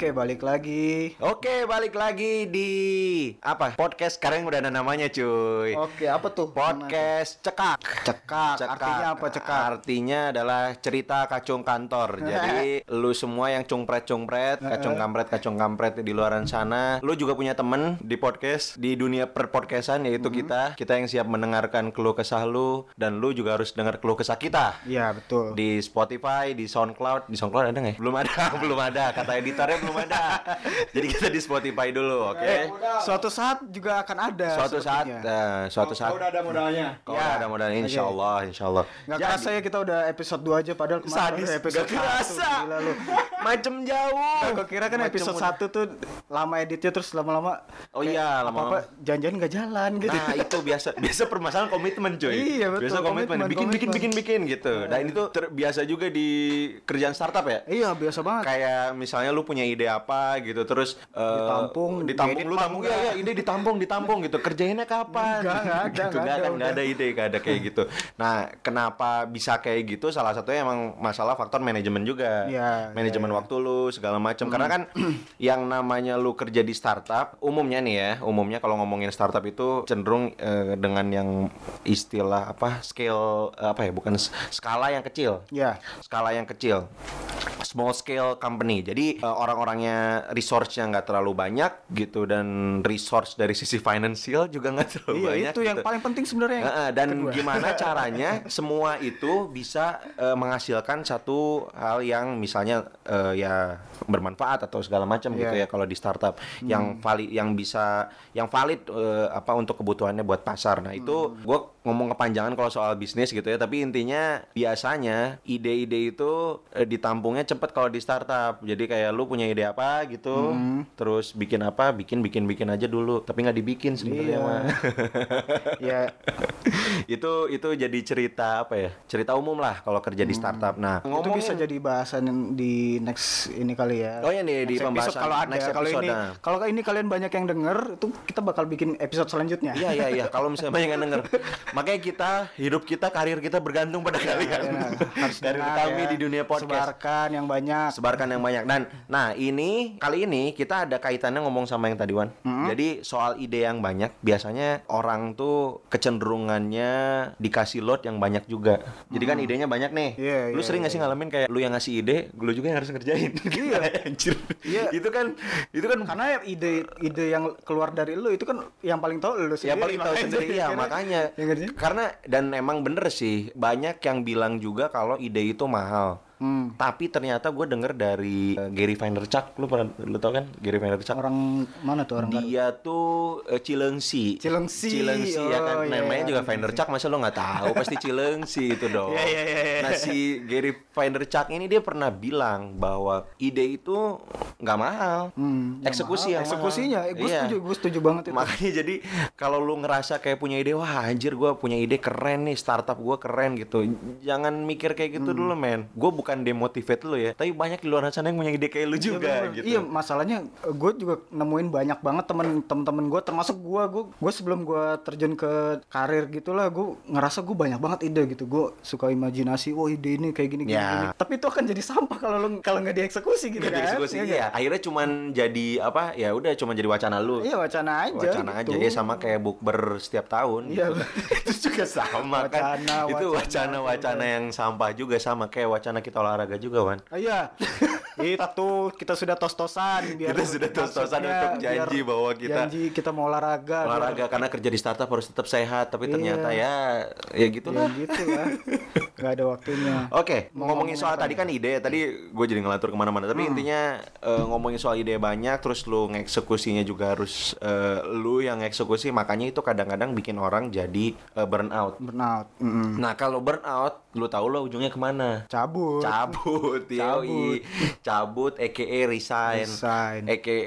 Oke, balik lagi. Oke, balik lagi di apa? Podcast sekarang udah ada namanya, cuy. Oke, apa tuh? Podcast cekak. Cekak. Artinya apa cekak? Artinya adalah cerita kacung kantor. Jadi lu semua yang cungpret-cungpret, kacung kampret, kacung kampret di luaran sana, lu juga punya temen di podcast di dunia perpodcastan yaitu Mm-hmm. kita. Kita yang siap mendengarkan keluh kesah lu dan lu juga harus dengar keluh kesah kita. Iya, betul. Di Spotify, di SoundCloud, di SoundCloud ada nggak ya? Belum ada, belum ada. Kata editornya belum ada. Jadi kita di Spotify dulu, oke? Eh, suatu saat juga akan ada. Suatu saat, eh, suatu saat. udah ada modalnya. Kalau Ya, ada modal, insya. Allah, insya Allah. Nggak Jadi- kerasa ya kita udah episode 2 aja padahal kemarin Sadis, udah episode gak kerasa. 1. Gila lu. Macem jauh. Aku kira kan Macem episode 1 tuh lama editnya terus lama-lama Oh iya, lama-lama. apa janjian nggak jalan gitu. Nah itu biasa biasa permasalahan komitmen cuy. Iya, betul, Biasa komitmen, komitmen, bikin bikin bikin bikin gitu. Dan itu ter- biasa juga di kerjaan startup ya. Iya, biasa banget. Kayak misalnya lu punya ide apa gitu terus eh, Ditampung, ditampung lu tampung ya ya ide ditampung ditampung gitu. Kerjainnya kapan? Enggak, enggak ada, gitu enggak ada, enggak ada ide enggak ada kayak gitu. Nah kenapa bisa kayak gitu? Salah satunya emang masalah faktor manajemen juga. Iya, manajemen iya, iya. waktu lu segala macam karena kan yang namanya lu kerja di startup umumnya nih ya umumnya kalau ngomongin startup itu cenderung eh, dengan yang istilah apa scale eh, apa ya bukan skala yang kecil. Ya. skala yang kecil. Small scale company. Jadi eh, orang-orangnya resource-nya nggak terlalu banyak gitu dan resource dari sisi financial juga nggak terlalu Iya, banyak itu yang gitu. paling penting sebenarnya. Heeh, dan kedua. gimana caranya semua itu bisa eh, menghasilkan satu hal yang misalnya eh, ya bermanfaat atau segala macam gitu Iya. ya kalau di startup yang valid yang bisa yang valid eh, apa untuk kebutuhannya buat pasar. Nah, itu gue ngomong kepanjangan kalau soal bisnis gitu ya, tapi intinya biasanya ide-ide itu eh, ditampungnya cepet kalau di startup. Jadi kayak lu punya ide apa gitu, terus bikin apa, bikin bikin bikin aja dulu, tapi nggak dibikin sebenarnya Iya. mah. ya itu itu jadi cerita apa ya cerita umum lah kalau kerja di startup nah itu bisa jadi bahasan di next ini kali ya. Oh iya nih, di Next episode pembahasan kalau ada next kalau ini nah. kalau ini kalian banyak yang denger itu kita bakal bikin episode selanjutnya. iya iya iya kalau misalnya banyak yang denger makanya kita hidup kita karir kita bergantung pada kalian. Ya, harus dengar kami ya. di dunia podcast. Sebarkan yang banyak. sebarkan yang banyak. Dan nah ini kali ini kita ada kaitannya ngomong sama yang tadi Wan. Jadi soal ide yang banyak biasanya orang tuh kecenderungannya dikasih load yang banyak juga. Jadi kan idenya banyak nih. Iya, lu iya, sering gak sih ngalamin kayak lu yang ngasih ide lu juga yang harus ngerjain. Iya. Anjir. Iya. itu kan itu kan Karena ide ide yang keluar dari lu itu kan yang paling tahu lu sendiri. Ya paling tahu sendiri ya makanya. Ya sih? Karena dan emang bener sih banyak yang bilang juga kalau ide itu mahal. Hmm. Tapi ternyata gue denger dari eh, Gary Vaynerchuk, lu pernah lu tau kan Gary Vaynerchuk? Orang mana tuh orang Garut? Dia tuh eh, Cilengsi. Cilengsi, Cilengsi ya kan. oh, iya, Namanya iya, juga. Vaynerchuk masa lo nggak tahu pasti Cilengsi itu dong. Iya, iya, iya, iya. Nah si Gary Vaynerchuk ini dia pernah bilang bahwa ide itu nggak mahal. Hmm, Eksekusi mahal. yang mahal. Eksekusinya, eh, gue Iya. setuju, gue setuju banget itu. Makanya jadi kalau lu ngerasa kayak punya ide, wah anjir gue punya ide keren nih, startup gue keren gitu. Jangan mikir kayak Hmm. gitu dulu men. Gue bukan demotivate lu ya, tapi banyak di luar sana yang punya ide kayak lu Iya, juga bener. gitu. Iya, masalahnya gue juga nemuin banyak banget temen-temen gue, termasuk gue, gue, gue sebelum gue terjun ke karir gitulah, gue ngerasa gue banyak banget ide gitu. Gue suka imajinasi, wah ide ini kayak gini, gini, Ya. gini. Tapi itu akan jadi sampah kalau lu kalau nggak dieksekusi gitu kan? dieksekusi, Iya iya. nggak? Akhirnya cuman jadi apa? Ya udah cuman jadi wacana lu. Iya wacana aja. Wacana gitu. aja ya sama kayak bukber setiap tahun Iya. gitu. itu juga sama kan Wacana, itu wacana, wacana-wacana yang sampah juga sama kayak wacana kita olahraga juga Wan Ah, Iya, itu kita sudah tos-tosan biar Kita sudah tos-tosan untuk janji bahwa kita- janji kita mau olahraga, biar- olahraga karena kerja di startup harus tetap sehat tapi Iya. ternyata ya ya ya gitulah gitu ya, nggak ada waktunya. Oke, Mau ngomongin ngomongin soal tadi kan ide, tadi gue jadi ngelantur ke mana-mana. Tapi Hmm. intinya eh, ngomongin soal ide banyak, terus lu ngeksekusinya juga harus eh, lu yang eksekusi. Makanya itu kadang-kadang bikin orang jadi eh, burnout. Burnout, mm-mm. Nah kalau burnout, lu tau lo ujungnya ke mana? cabut. Cabut, yoi. cabut, aka resign, Resign. aka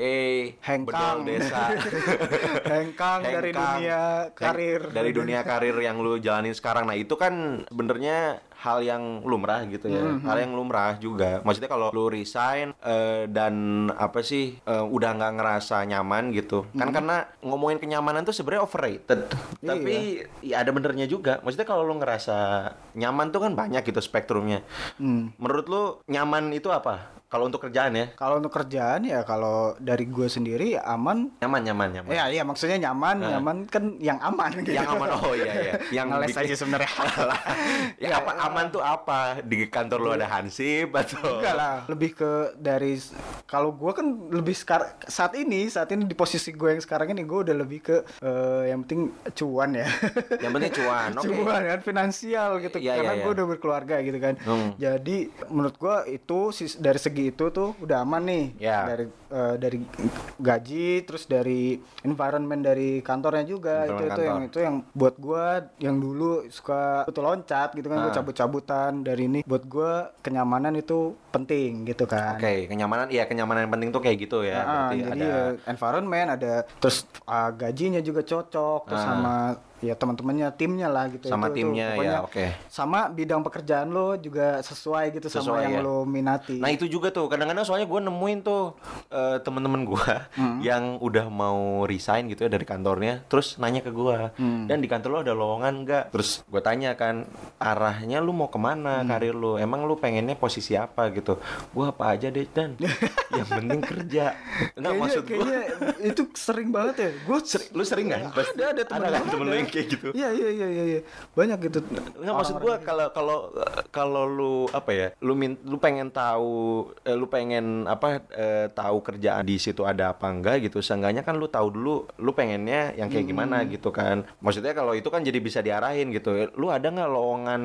Hengkang. desa. Hengkang dari dunia karir. dari dunia karir yang lu jalanin sekarang nah itu kan sebenarnya hal yang lumrah gitu ya. Hmm, hal yang lumrah juga. Maksudnya kalau lu resign eh, dan apa sih eh, udah nggak ngerasa nyaman gitu. Kan Hmm. karena ngomongin kenyamanan tuh sebenarnya overrated. Iya. tapi ya ada benernya juga. Maksudnya kalau lu ngerasa nyaman tuh kan banyak gitu spektrumnya. Hmm. menurut lu nyaman itu apa Kalau untuk kerjaan ya, Kalau untuk kerjaan ya kalau dari gue sendiri ya aman. nyaman nyaman nyaman. Ya iya maksudnya nyaman, Nah. nyaman kan yang aman gitu. Yang aman oh iya iya. Yang Ngeles bikin- aja sebenarnya. ya apa aman tuh apa? Di kantor lu ada hansip atau Enggak lah, lebih ke dari kalau gue kan lebih sekar saat ini saat ini di posisi gue yang sekarang ini gue udah lebih ke eh, yang penting cuan ya. Yang penting cuan, oke. Cuan kan finansial gitu Iya, karena iya, gue iya. udah berkeluarga gitu kan. Hmm. Jadi menurut gue itu dari segi itu tuh udah aman nih Ya. dari eh, dari gaji terus dari environment dari kantornya juga itu itu yang itu yang buat gue yang dulu suka betul loncat gitu kan gue Ah. cabut-cabutan dari ini buat gue kenyamanan itu penting gitu kan. Oke, kenyamanan iya kenyamanan yang penting tuh kayak gitu ya. Ah, Berarti jadi ada ya, environment ada terus ah, gajinya juga cocok terus Ah. sama ya teman-temannya timnya lah gitu sama Itu- itu timnya pokoknya ya, oke. sama bidang pekerjaan lo juga sesuai gitu sama Sesuai, yang ya. lo minati Nah itu juga tuh kadang-kadang soalnya gue nemuin tuh eh, temen-temen gue Hmm. yang udah mau resign gitu ya dari kantornya, terus nanya ke gue Hmm. dan di kantor lo ada lowongan nggak? Terus gue tanya kan arahnya lu mau Hmm. ke mana karir lu? Emang lu pengennya posisi apa gitu? Gue apa aja deh dan yang penting kerja. Enggak kayaknya, maksud gue. kayaknya itu sering banget ya gue Lu sering kan? Pas- ada ada temen ada kan gua temen lu yang kayak gitu? iya iya iya iya iya. banyak gitu Nggak maksud gua kalau kalau kalau lu apa ya, lu min, lu pengen tahu eh, lu pengen apa eh, tahu kerjaan di situ ada apa enggak gitu. Seenggaknya kan lu tahu dulu lu pengennya yang kayak gimana gitu kan. Maksudnya kalau itu kan jadi bisa diarahin gitu. Lu ada nggak lowongan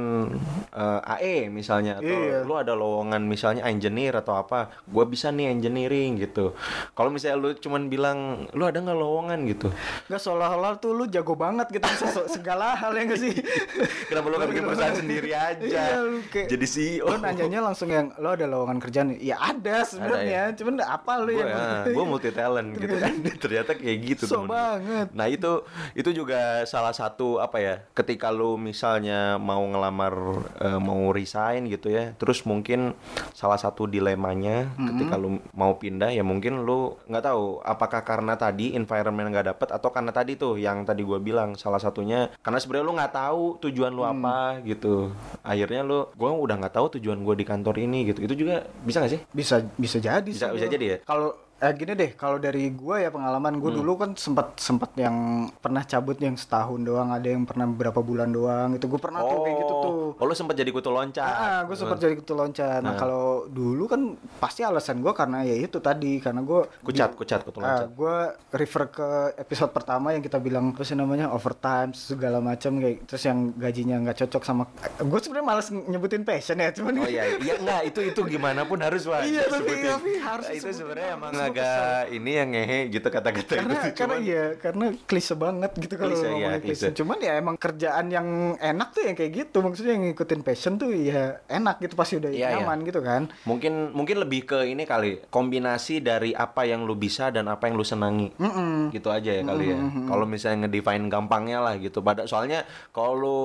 eh, AE misalnya atau Iya. lu ada lowongan misalnya engineer atau apa? Gua bisa nih engineering gitu. Kalau misalnya lu cuman bilang lu ada nggak lowongan gitu. nggak seolah-olah tuh lu jago banget gitu segala hal ya nggak sih Kenapa lu nggak bikin perusahaan sendiri aja? Iya, lu kayak- Jadi CEO. lo nanyanya langsung yang lo ada lowongan kerjaan ya ada sebenarnya cuman apa lo gue yang gue multi talent gitu kan. Ternyata kayak gitu So temen. banget. nah itu itu juga salah satu apa ya ketika lu misalnya mau ngelamar eh, mau resign gitu ya terus mungkin salah satu dilemanya ketika lu mau pindah ya mungkin lu nggak tahu apakah karena tadi environment nggak dapet atau karena tadi tuh yang tadi gue bilang salah satunya karena sebenarnya lu nggak tahu tujuan lu apa gitu. Akhirnya lu gue udah nggak tahu tujuan gue di kantor ini gitu. Itu juga bisa gak sih? Bisa bisa jadi Bisa- sih, bisa jadi ya? kalau eh gini deh kalau dari gua ya pengalaman Hmm. gue dulu kan sempat sempat yang pernah cabut yang setahun doang ada yang pernah beberapa bulan doang itu gue pernah tuh kayak gitu tuh Oh, lu sempat jadi kutu loncat. Ah, gue sempat jadi kutu loncat. Nah, kalau dulu kan pasti alasan gue karena ya itu tadi karena gue Kucat, kucat, kutu loncat. gue refer ke episode pertama yang kita bilang apa sih namanya overtime segala macam kayak terus yang gajinya nggak cocok sama gue sebenarnya malas nyebutin passion ya cuman Oh iya, iya enggak itu itu gimana pun harus lah. Iya, tapi- tapi harus Nah, itu sebenarnya emang agak ini yang ngehe gitu kata-kata karena itu karena cuman iya karena klise banget gitu kalau Klise, iya, ngomongin klise. klise. Cuman ya emang kerjaan yang enak tuh yang kayak gitu maksudnya yang ngikutin passion tuh ya enak gitu pasti udah iya. nyaman gitu kan. mungkin mungkin lebih ke ini kali kombinasi dari apa yang lu bisa dan apa yang lu senangi. Mm-mm. Gitu aja ya kali ya. Kalau misalnya ngedefine gampangnya lah gitu. Pada soalnya kalau lu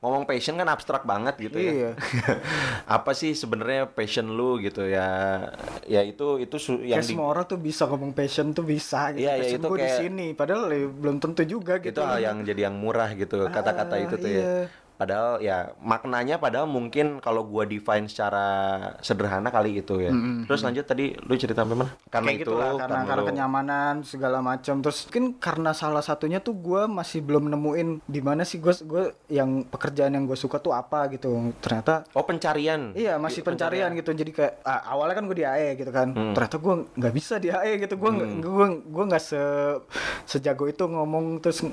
ngomong passion kan abstrak banget gitu Iya. ya. apa sih sebenarnya passion lu gitu ya? Ya itu itu yang Kayak di- semua orang tuh bisa ngomong passion tuh bisa gitu. Iya, iya, passion itu gue di kayak- sini. Padahal ya belum tentu juga gitu. itu hal yang jadi yang murah gitu kata-kata itu tuh iya. ya padahal ya maknanya padahal mungkin kalau gua define secara sederhana kali itu ya terus lanjut tadi lu cerita apa mana karena Kayak itu gitu lah, karena, karena lu- kenyamanan segala macam. Terus mungkin karena salah satunya tuh gue masih belum nemuin di mana sih gue gue yang pekerjaan yang gue suka tuh apa gitu. Ternyata oh pencarian Iya masih pencarian gitu jadi kayak ah, awalnya kan gue di AE gitu kan Hmm. ternyata gue nggak bisa di AE gitu gue gue gue nggak se sejago itu ngomong terus uh,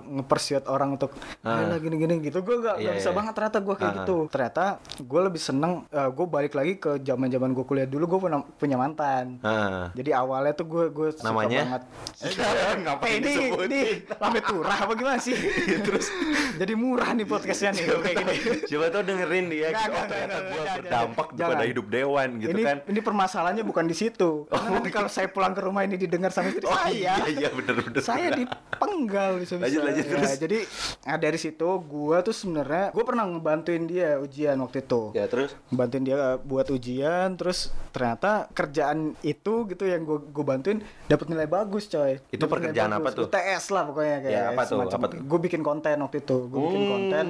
nge-persuade orang untuk Ah. ah. gini gini gitu gue nggak nggak Iya, bisa iya. banget ternyata gue kayak Ah. gitu ternyata gue lebih seneng gue balik lagi ke zaman zaman gue kuliah dulu gue punya, punya mantan Ah. jadi awalnya tuh gue gue suka Namanya? banget Ngapain Eh, ini disebutin? ini lambe turah apa gimana sih terus jadi murah nih podcastnya nih kayak gini coba tuh dengerin dia Nggak, oh, nggak, ternyata nggak, berdampak jangan. pada hidup dewan gitu ini, kan Ini permasalahannya bukan di situ. Karena nanti kalau saya pulang ke rumah ini didengar sama istri oh saya, iya iya bener bener saya dipenggal bisa Lanjut, lanjut, terus. jadi nah, dari situ gua tuh sebenarnya gue pernah ngebantuin dia ujian waktu itu. Ya terus? Bantuin dia buat ujian, terus ternyata kerjaan itu gitu yang gue gue bantuin dapat nilai bagus coy. Itu Dapet pekerjaan apa tuh? UTS lah pokoknya kayak. Ya, apa tuh? Apa tuh? Gue bikin konten waktu itu. Gue bikin Hmm. konten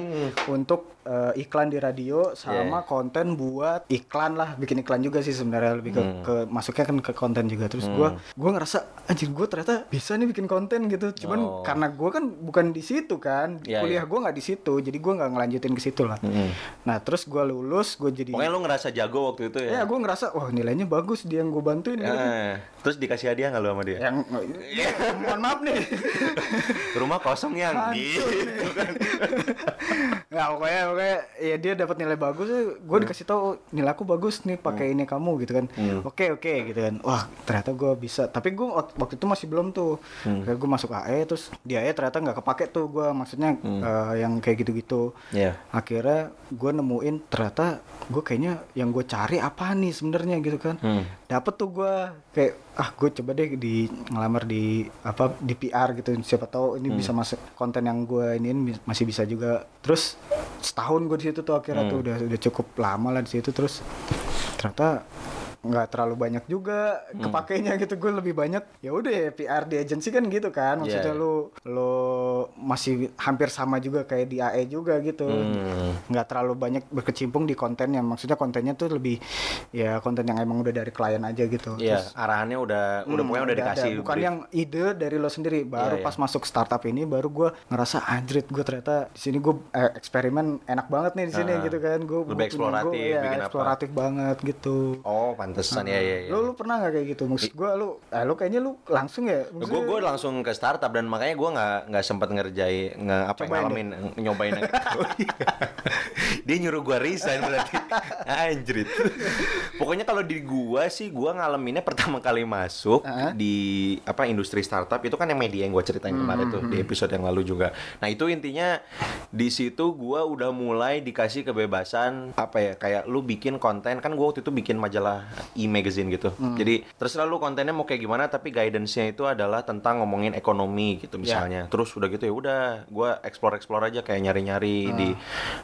untuk eh, iklan di radio sama Yeah. konten buat iklan lah. Bikin iklan juga sih sebenarnya lebih ke, Hmm. ke masuknya kan ke konten juga. Terus gue gue ngerasa anjir gue ternyata bisa nih bikin konten gitu. Cuman Oh. karena gue kan bukan di situ kan. Iya, Kuliah iya. gue nggak di situ. Jadi gue nggak ngelanjutin ke situ lah. Mm. Nah terus gue lulus, gue jadi Pokoknya lu ngerasa jago waktu itu ya? Ya gue ngerasa wah nilainya bagus dia yang gue bantuin gitu. Eh, terus dikasih hadiah nggak lu sama dia? Yang mohon maaf nih. Rumah kosong yang gitu kan. Nggak pokoknya pokoknya ya dia dapat nilai bagus gue dikasih tahu "Oh, nilai aku bagus nih pakai ini kamu gitu kan. Oke oke gitu kan. Wah ternyata gue bisa. Tapi gue waktu itu masih belum tuh. Kayak gue masuk AE terus di AE ternyata nggak kepake tuh gue maksudnya eh, yang kayak gitu-gitu. Iya. Akhirnya gue nemuin ternyata gue kayaknya yang gue cari apa nih sebenarnya gitu kan. Hmm. Dapet tuh gue kayak ah gue coba deh di ngelamar di apa di PR gitu. Siapa tahu ini bisa masuk konten yang gue ini masih bisa juga. Terus setahun gue di situ tuh akhirnya tuh udah udah cukup lama lah di situ. Terus ternyata nggak terlalu banyak juga kepakainya gitu gue lebih banyak ya udah ya PR di agency kan gitu kan maksudnya Iya. lu lo masih hampir sama juga kayak di AE juga gitu Hmm. nggak terlalu banyak berkecimpung di kontennya maksudnya kontennya tuh lebih ya konten yang emang udah dari klien aja gitu Terus, arahannya udah udah hmm, pokoknya udah ada. dikasih bukan brief. yang ide dari lo sendiri baru Iya, pas masuk startup ini baru gue ngerasa anjrit gue ternyata di sini gue eh, eksperimen enak banget nih di sini Ah. gitu kan gue Lebih eksploratif, bikin apa. eksploratif banget gitu Oh, pantesan ya ya ya. lo lu pernah nggak kayak gitu maksud gue lu eh, lu kayaknya lu langsung ya Gue Maksudnya- gue langsung ke startup dan makanya gue nggak nggak sempat ngerjai nge apa Cobain ngalamin nyobain yang itu. Dia nyuruh gue resign berarti anjrit. Pokoknya kalau di gua sih gua ngalaminnya pertama kali masuk Ah. di apa industri startup itu kan yang media yang gue ceritain kemarin Hmm, tuh di episode yang lalu juga. Nah itu intinya di situ gua udah mulai dikasih kebebasan apa ya kayak lu bikin konten kan gua waktu itu bikin majalah e-magazine gitu. Hmm. Jadi terserah lu kontennya mau kayak gimana tapi guidance-nya itu adalah tentang ngomongin ekonomi gitu Ya. misalnya. Terus udah gitu ya udah gua explore-explore aja kayak nyari-nyari Hmm. di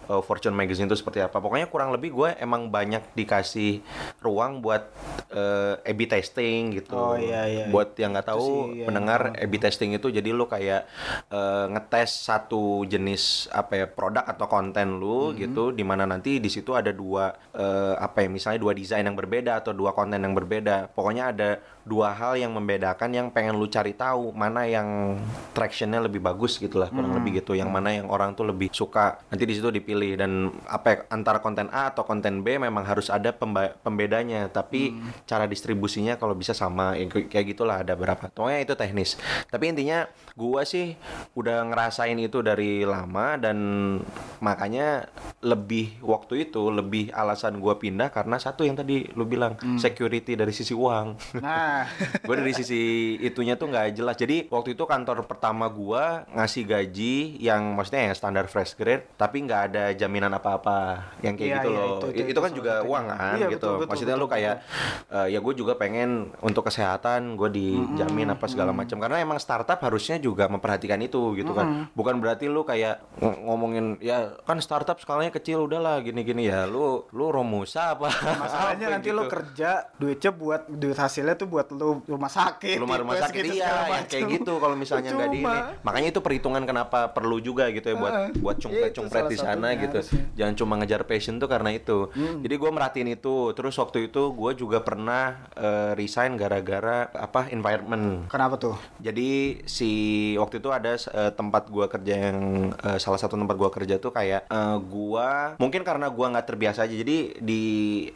uh, Fortune magazine itu seperti apa. Pokoknya kurang lebih gue emang banyak dikasih ruang buat uh, A/B testing gitu. Oh, iya, iya. Buat yang nggak tahu sih, iya, pendengar A/B testing itu jadi lu kayak uh, ngetes satu jenis apa ya produk atau konten lu Hmm. gitu di mana nanti di situ ada dua uh, apa ya misalnya dua desain yang berbeda atau dua konten yang berbeda. Pokoknya ada dua hal yang membedakan yang pengen lu cari tahu mana yang tractionnya lebih bagus gitu lah kurang lebih gitu. Yang mana yang orang tuh lebih suka nanti di situ dipilih. Dan apa ya, antara konten A atau konten B memang harus ada pembedanya. Tapi cara distribusinya kalau bisa sama ya, kayak gitulah ada berapa. Pokoknya itu teknis. Tapi intinya gua sih udah ngerasain itu dari lama dan makanya lebih waktu itu lebih alasan gua pindah karena satu yang tadi lu bilang security dari sisi uang. Nah gue dari sisi itunya tuh nggak jelas. Jadi waktu itu kantor pertama gua ngasih gaji yang maksudnya yang standar fresh grade tapi nggak ada jaminan apa-apa yang kayak Iya, gitu iya, loh. itu- itu, itu- itu kan juga satunya. uang kan Iya, gitu. betul, betul, maksudnya lu betul, kayak eh, ya gue juga pengen untuk kesehatan gue dijamin apa segala macam. Karena emang startup harusnya juga memperhatikan itu gitu kan. Bukan berarti lu kayak ng- ngomongin ya kan startup skalanya kecil udahlah gini-gini. Ya lu lu romusa apa masalahnya apa nanti gitu. lu kerja duitnya buat duit hasilnya tuh buat lu rumah sakit rumah rumah sakit gitu, iya macem. kayak gitu kalau misalnya nggak di ini makanya itu perhitungan kenapa perlu juga gitu ya buat Heeh. buat cungpret cungpret di sana gitu harusnya. jangan cuma ngejar passion tuh karena itu Hmm. jadi gue merhatiin itu terus waktu itu gue juga pernah eh, resign gara-gara apa environment kenapa tuh jadi si waktu itu ada eh, tempat gua kerja yang eh, salah satu tempat gua kerja tuh kayak eh, gua mungkin karena gua nggak terbiasa aja. Jadi di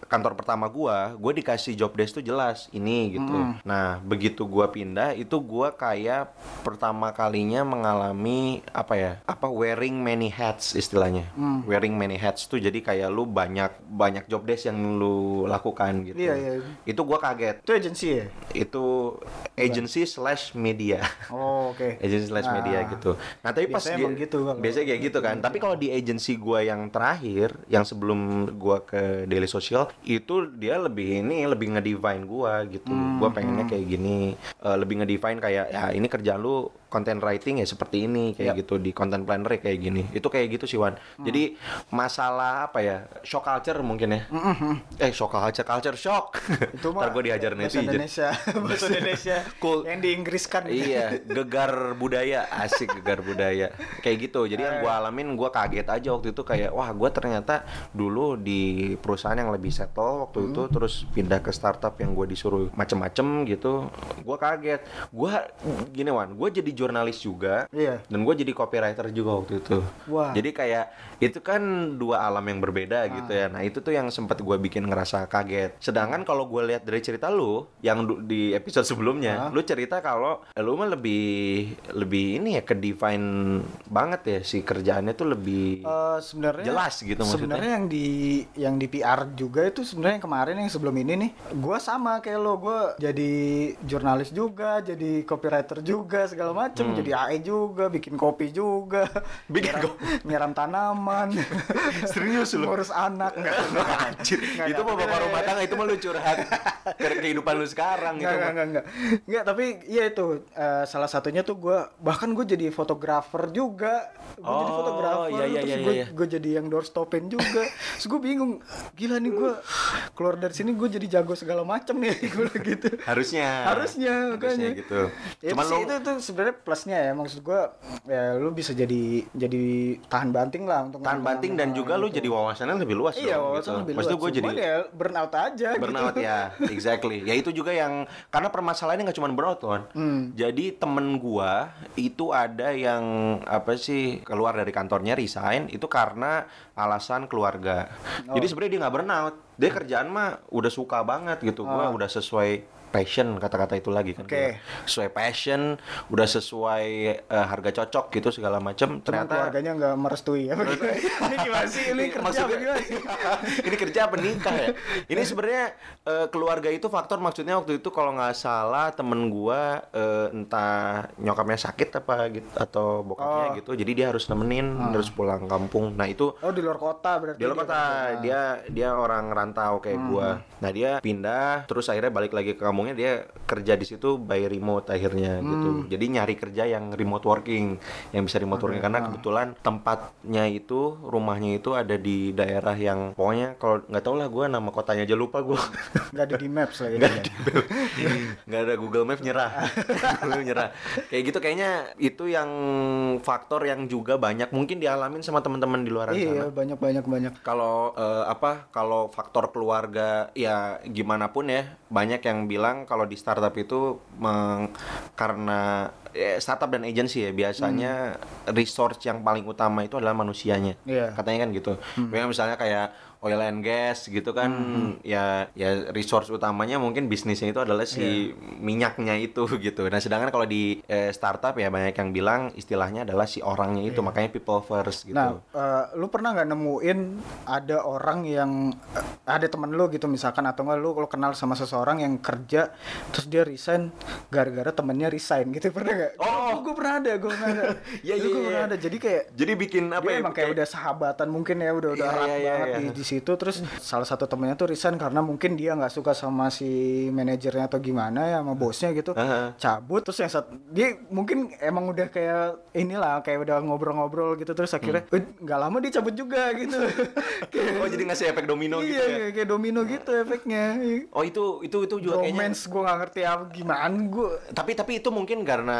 kantor pertama gua, gua dikasih job desk tuh jelas ini gitu. Nah, begitu gua pindah itu gua kayak pertama kalinya mengalami apa ya? Apa wearing many hats istilahnya. Wearing many hats tuh jadi kayak lu banyak banyak job desk yang lu lakukan gitu. Iya, iya. Itu gua kaget. itu agensi ya Itu agency slash media oh oke agency slash media Ah. gitu. Nah tapi pas Biasanya dia- emang gitu biasanya kayak gitu kan. Tapi kalau di agency gua yang terakhir, yang sebelum gua ke Daily Social, itu dia lebih ini lebih ngedefine gua gitu. Hmm, Gua pengennya kayak gini, eh, lebih ngedefine kayak ya ini kerjaan lu content writing ya seperti ini kayak Yap. gitu di content planner ya kayak gini. Itu kayak gitu sih Wan. Jadi masalah apa ya shock culture mungkin ya. Eh shock culture culture shock. Itu ntar gue diajar bahasa netizen. Indonesia, bahasa Indonesia. Cool. yang diinggriskan. iya gegar budaya. Asik gegar budaya. Kayak gitu. Jadi yang gue alamin gue kaget aja waktu itu kayak wah gue ternyata dulu di perusahaan yang lebih settle waktu itu terus pindah ke startup yang gue disuruh macem-macem gitu gue kaget. Gue gini wan gue jadi jurnalis juga. Iya. dan gue jadi copywriter juga waktu itu. Wah. jadi kayak itu kan dua alam yang berbeda gitu ya. Nah itu tuh yang sempat gue bikin ngerasa kaget. Sedangkan kalau gue lihat dari cerita lu yang di episode sebelumnya lu cerita kalau lu mah lebih lebih ini ya ke define banget ya si kerjaannya tuh lebih Eh, sebenarnya Jelas gitu maksudnya. Sebenarnya yang di yang di PR juga itu sebenarnya yang kemarin yang sebelum ini nih, gua sama kayak lo, gua jadi jurnalis juga, jadi copywriter juga segala macem, Hmm. jadi AE juga, bikin kopi juga, Bikin nyiram, nyiram tanaman, Serius lu? ngurus anak, enggak, Anjir, Nggak, itu mah bapak rumah tangga itu mah lu curhat ke kehidupan lu sekarang gitu Enggak, mah. enggak, enggak, enggak. Enggak, tapi iya itu eh, salah satunya tuh gua bahkan gue jadi fotografer juga. Gue jadi Oh, fotografer, iya, iya, terus iya, gue iya. gue jadi yang doorstopin juga. terus gue bingung, gila nih gue keluar dari sini gue jadi jago segala macam nih gue gitu. harusnya Harusnya, harusnya gitu Ya, cuman lu itu tuh sebenarnya plusnya ya maksud gue ya lu bisa jadi jadi tahan banting lah untuk tahan banting dan juga lu jadi wawasannya lebih luas iya dong, wawasan gitu. lebih luas gue jadi ya burnout aja burnout gitu. ya exactly ya itu juga yang karena permasalahannya nggak cuma burnout kan Hmm. jadi temen gua itu ada yang apa sih keluar dari kantornya resign itu karena alasan keluarga Oh. jadi sebenarnya dia nggak burnout dia kerjaan mah udah suka banget gitu gua udah sesuai passion kata-kata itu lagi kan gua. sesuai passion udah sesuai eh, harga cocok gitu segala Cuman ternyata keluarganya nggak merestui ya. ini gimana sih? Ini kerja apa Maksudnya- sih? ini kerja apa nikah ya? Ini sebenarnya eh, keluarga itu faktor maksudnya waktu itu kalau nggak salah temen gua eh, entah nyokapnya sakit apa gitu atau bokapnya Oh. gitu. Jadi dia harus nemenin harus pulang kampung. Nah, itu Oh di luar kota berarti. di luar dia kota kerja. dia dia orang rantau kayak gua. Nah, dia pindah terus akhirnya balik lagi ke kampungnya dia kerja di situ by remote akhirnya gitu. Jadi nyari kerja yang remote working, yang bisa remote working karena kebetulan tempatnya itu rumahnya itu ada di daerah yang pokoknya kalau nggak tau lah gua nama kotanya aja lupa gua. Nggak ada di maps lah ya. Nggak ada nggak ada Google Maps nyerah Google nyerah kayak gitu kayaknya itu yang faktor yang juga banyak mungkin dialamin sama teman-teman di luar sana Iya banyak banyak banyak. kalau eh, apa kalau faktor keluarga ya gimana pun ya banyak yang bilang kalau di startup itu meng- karena eh, startup dan agency ya biasanya resource yang paling utama itu adalah manusianya. Iya. katanya kan gitu. Memang misalnya kayak oil and gas gitu kan ya ya resource utamanya mungkin bisnisnya itu adalah si minyaknya itu gitu nah sedangkan kalau di eh, startup ya banyak yang bilang istilahnya adalah si orangnya itu makanya people first gitu Nah, eh, lu pernah nggak nemuin ada orang yang eh, ada temen lu gitu misalkan atau nggak lu kalau kenal sama seseorang yang kerja terus dia resign gara-gara temennya resign gitu pernah nggak? Oh. gue pernah ada, gue pernah ada. Iya, iya, gua iya. pernah ada. Jadi kayak jadi bikin apa ya emang kayak udah sahabatan mungkin ya udah udah Iya, erat iya, iya, banget iya. di, di situ terus salah satu temennya tuh resign karena mungkin dia nggak suka sama si manajernya atau gimana ya sama bosnya gitu cabut terus yang satu dia mungkin emang udah kayak inilah kayak udah ngobrol-ngobrol gitu terus akhirnya Hmm. "Eh, nggak lama dia cabut juga gitu oh jadi ngasih efek domino gitu iya ya kayak, kayak domino gitu efeknya oh itu itu itu juga kayaknya romance gue nggak ngerti apa gimana gue tapi tapi itu mungkin karena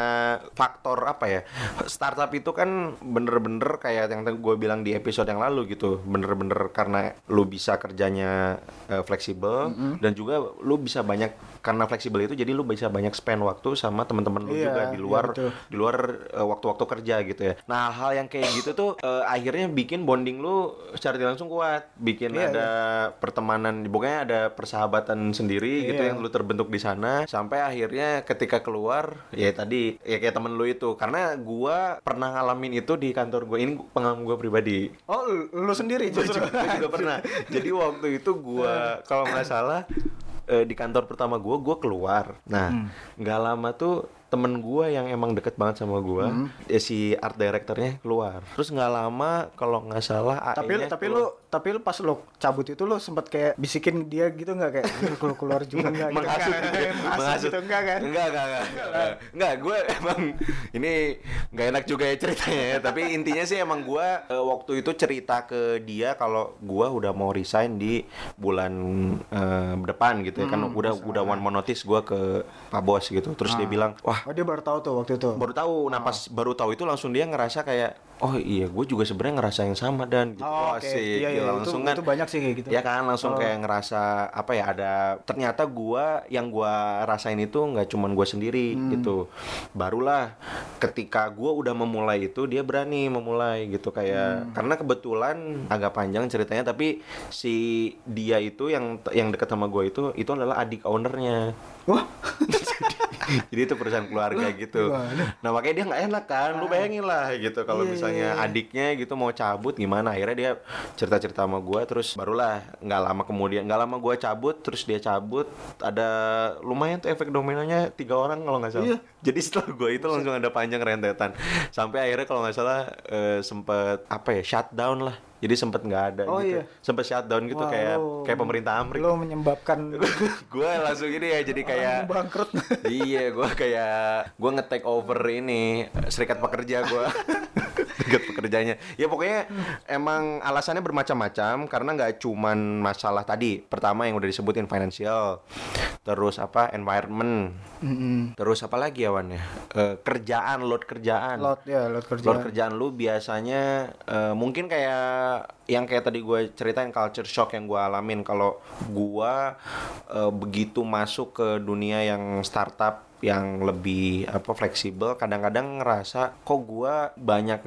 faktor apa ya startup itu kan bener-bener kayak yang gue bilang di episode yang lalu gitu bener-bener karena lu bisa kerjanya eh, fleksibel dan juga lu bisa banyak karena fleksibel itu jadi lu bisa banyak spend waktu sama teman-teman lu Iya, juga di iya, luar betul. di luar eh, waktu-waktu kerja gitu ya nah hal yang kayak gitu tuh eh, akhirnya bikin bonding lu secara langsung kuat bikin Iya, ada pertemanan pokoknya ada persahabatan sendiri gitu Iya. yang lu terbentuk di sana sampai akhirnya ketika keluar ya tadi ya kayak temen lu itu karena gua pernah ngalamin itu di kantor gua. Ini pengalaman gua pribadi. Oh lu, sendiri? Justru juga, gua juga pernah. Jadi waktu itu gua kalau nggak salah eh, di kantor pertama gua gua keluar. Nah nggak lama tuh temen gua yang emang deket banget sama gua Hmm. ya si art directornya keluar terus nggak lama kalau nggak salah tapi AE-nya tapi keluar. lu tapi lu pas lu cabut itu lu sempat kayak bisikin dia gitu nggak kayak "Lu keluar juga nggak gitu menghasut kan? gitu. menghasut gitu enggak kan enggak enggak enggak enggak, enggak gue emang ini nggak enak juga ya ceritanya ya tapi intinya sih emang gue eh, waktu itu cerita ke dia kalau gue udah mau resign di bulan eh, depan gitu ya kan Hmm, udah udah one more notice gue ke pak bos gitu terus Ah. dia bilang wah oh dia baru tahu tuh waktu itu. Baru tahu. Nah pas baru tahu itu langsung dia ngerasa kayak oh iya gue juga sebenarnya ngerasa yang sama dan gitu oh, oke asik. iya iya Gila, itu, langsung kan itu banyak sih kayak gitu Ya kan langsung Oh. kayak ngerasa apa ya ada ternyata gua yang gua rasain itu nggak cuman gua sendiri Hmm. gitu. Barulah ketika gua udah memulai itu dia berani memulai gitu Hmm. kayak karena kebetulan agak panjang ceritanya tapi si dia itu yang yang dekat sama gua itu itu adalah adik ownernya. wah Jadi itu perusahaan keluarga gitu. gimana? Nah makanya dia nggak enak kan, lu bayangin lah gitu kalau Iya, misalnya iya, iya. adiknya gitu mau cabut gimana, akhirnya dia cerita-cerita sama gua terus barulah nggak lama kemudian nggak lama gua cabut terus dia cabut ada lumayan tuh efek dominonya tiga orang kalau nggak salah. Iya. Jadi setelah gua itu langsung ada panjang rentetan sampai akhirnya kalau nggak salah eh, sempet apa ya shutdown lah. Jadi sempet nggak ada Oh, gitu, iya. sempet shutdown gitu Wah, kayak kayak pemerintah Amerika. lo menyebabkan gue langsung ini ya jadi kayak bangkrut iya gue kayak gue nge-take over ini serikat pekerja gue serikat pekerjanya ya pokoknya emang alasannya bermacam-macam karena nggak cuman masalah tadi. Pertama yang udah disebutin financial terus apa environment Mm-mm. terus apa lagi ya Wan ya? Eh, kerjaan load kerjaan. Lot ya lot kerja Load kerjaan lu biasanya eh, mungkin kayak yang kayak tadi gue ceritain culture shock yang gue alamin. Kalau gue eh, begitu masuk ke dunia yang startup yang lebih apa fleksibel kadang-kadang ngerasa kok gua banyak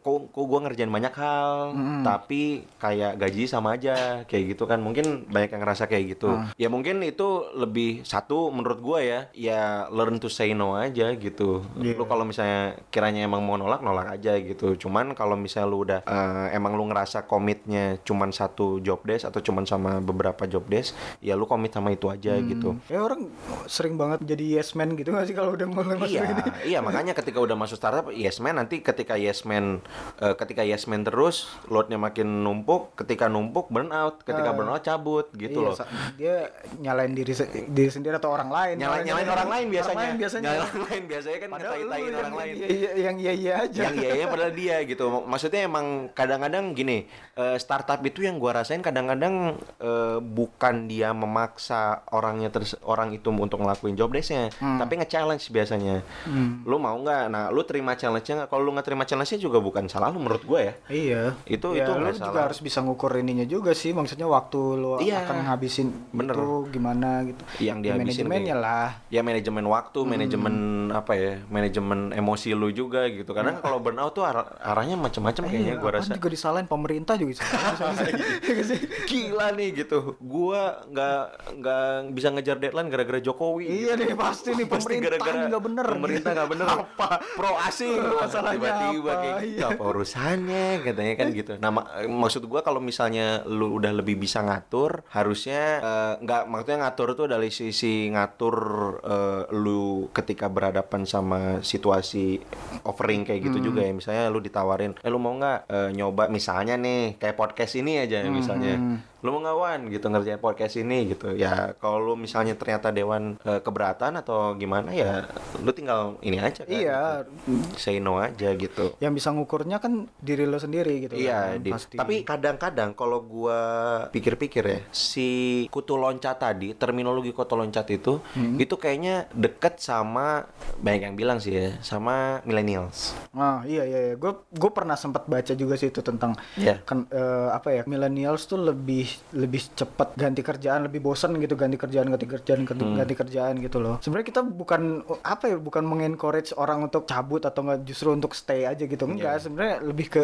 kok, kok gua ngerjain banyak hal tapi kayak gaji sama aja kayak gitu kan. Mungkin banyak yang ngerasa kayak gitu. Ya mungkin itu lebih satu menurut gua ya ya learn to say no aja gitu. Iya. lu kalau misalnya kiranya emang mau nolak nolak aja gitu. Cuman kalau misalnya lu udah eh, emang lu ngerasa komitnya cuman satu job desk atau cuman sama beberapa job desk ya lu komit sama itu aja gitu. Ya orang sering banget jadi yes man gitu gak sih kalau udah mulai masuk Iya, ini iya makanya ketika udah masuk startup yes man nanti ketika yes man eh, ketika yes man terus loadnya makin numpuk, ketika numpuk burn out, ketika Ah. burn out cabut gitu Iya, loh. dia nyalain diri se- diri sendiri atau orang lain Nyalain nyalain orang lain biasanya. orang lain biasanya Nyalain orang lain biasanya kan ngetai-taiin yang, orang lain. iya, iya, yang iya iya aja yang iya iya padahal dia gitu Mak- maksudnya emang kadang-kadang gini eh, startup itu yang gua rasain kadang-kadang eh, bukan dia memaksa orangnya terus orang itu untuk ngelakuin job desknya tapi nge-challenge biasanya Hmm. lu mau nggak nah lu terima challenge-nya nggak kalau lu nggak terima challenge-nya juga bukan salah lu menurut gua ya Iya. Itu- ya, itu lu juga salah. harus bisa ngukur ininya juga sih. Maksudnya waktu lu Iya. akan ngabisin Bener. itu gimana gitu. Yang Di dihabisin manajemennya lah. ya manajemen waktu, manajemen apa ya, manajemen emosi lu juga gitu. Karena kalau burnout tuh arah- arahnya macam-macam kayaknya Iya, apaan rasa. juga disalahin pemerintah juga. Iya sih? Gila nih gitu. Gua nggak nggak bisa ngejar deadline gara-gara Jokowi. Iya gitu. nih pasti nih Pasti pemerintah gara-gara nggak bener. Pemerintah nggak bener. Apa? Pro asing. Masalahnya Tiba-tiba apa? kayak gitu. Iya. Apa urusannya katanya kan gitu. Nah, mak- maksud gua kalau misalnya lu udah lebih bisa ngatur, harusnya eh, nggak maksudnya ngatur tuh dari sisi ngatur eh, lu ketika berhadapan sama situasi offering kayak gitu juga ya. Misalnya lu ditawarin, "Eh lu mau nggak eh, nyoba misalnya nih kayak podcast ini aja misalnya." lu mau nggak Wan gitu ngerjain podcast ini gitu ya kalau lu misalnya ternyata dewan eh, keberatan atau gimana ya lu tinggal ini aja kan Iya. gitu. say no aja gitu Yang bisa ngukurnya kan diri lo sendiri gitu Iya, kan, Dit. pasti. tapi kadang-kadang kalau gua pikir-pikir ya, si kutu loncat tadi, terminologi kutu loncat itu, Hmm. itu kayaknya deket sama banyak yang bilang sih ya, sama millennials. Ah iya iya, iya. gue gue pernah sempat baca juga sih itu tentang Iya. kan eh, apa ya millennials tuh lebih lebih cepat ganti kerjaan, lebih bosan gitu ganti kerjaan ganti kerjaan ganti, Hmm. ganti kerjaan gitu loh. Sebenarnya kita bukan apa ya bukan mengencourage orang untuk cabut atau enggak justru untuk stay aja gitu enggak. Iya. Sebenarnya lebih ke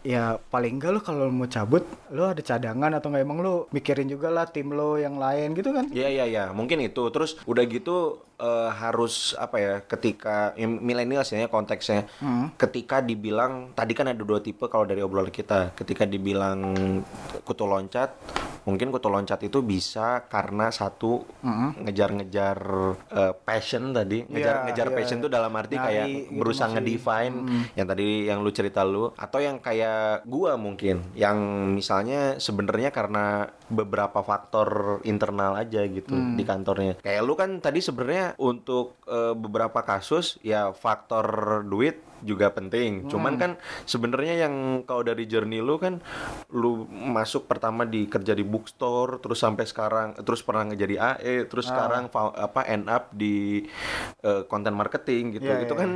ya paling enggak lo kalau mau cabut lo ada cadangan atau enggak emang lo mikirin juga lah tim lo yang lain gitu kan. Iya iya iya, mungkin itu. Terus udah gitu eh, harus apa ya? Ketika ya, millennials ya konteksnya, Hmm. ketika dibilang tadi kan ada dua tipe kalau dari obrolan kita. Ketika dibilang kutu loncat, mungkin kutu loncat itu bisa karena satu ngejar-ngejar eh, passion tadi, ngejar-ngejar iya. passion itu dalam arti Nyari kayak gitu berusaha masih. ngedefine yang tadi yang lu cerita lu atau yang kayak gua mungkin yang misalnya sebenarnya karena beberapa faktor internal aja gitu Hmm. di kantornya. Kayak lu kan tadi sebenarnya untuk eh, beberapa kasus ya faktor duit juga penting. Hmm. Cuman kan sebenarnya yang kalau dari journey lu kan lu masuk pertama di kerja di bookstore terus sampai sekarang terus pernah ngejadi AE terus Ah. sekarang apa end up di eh, content marketing gitu. Iya, itu iya. kan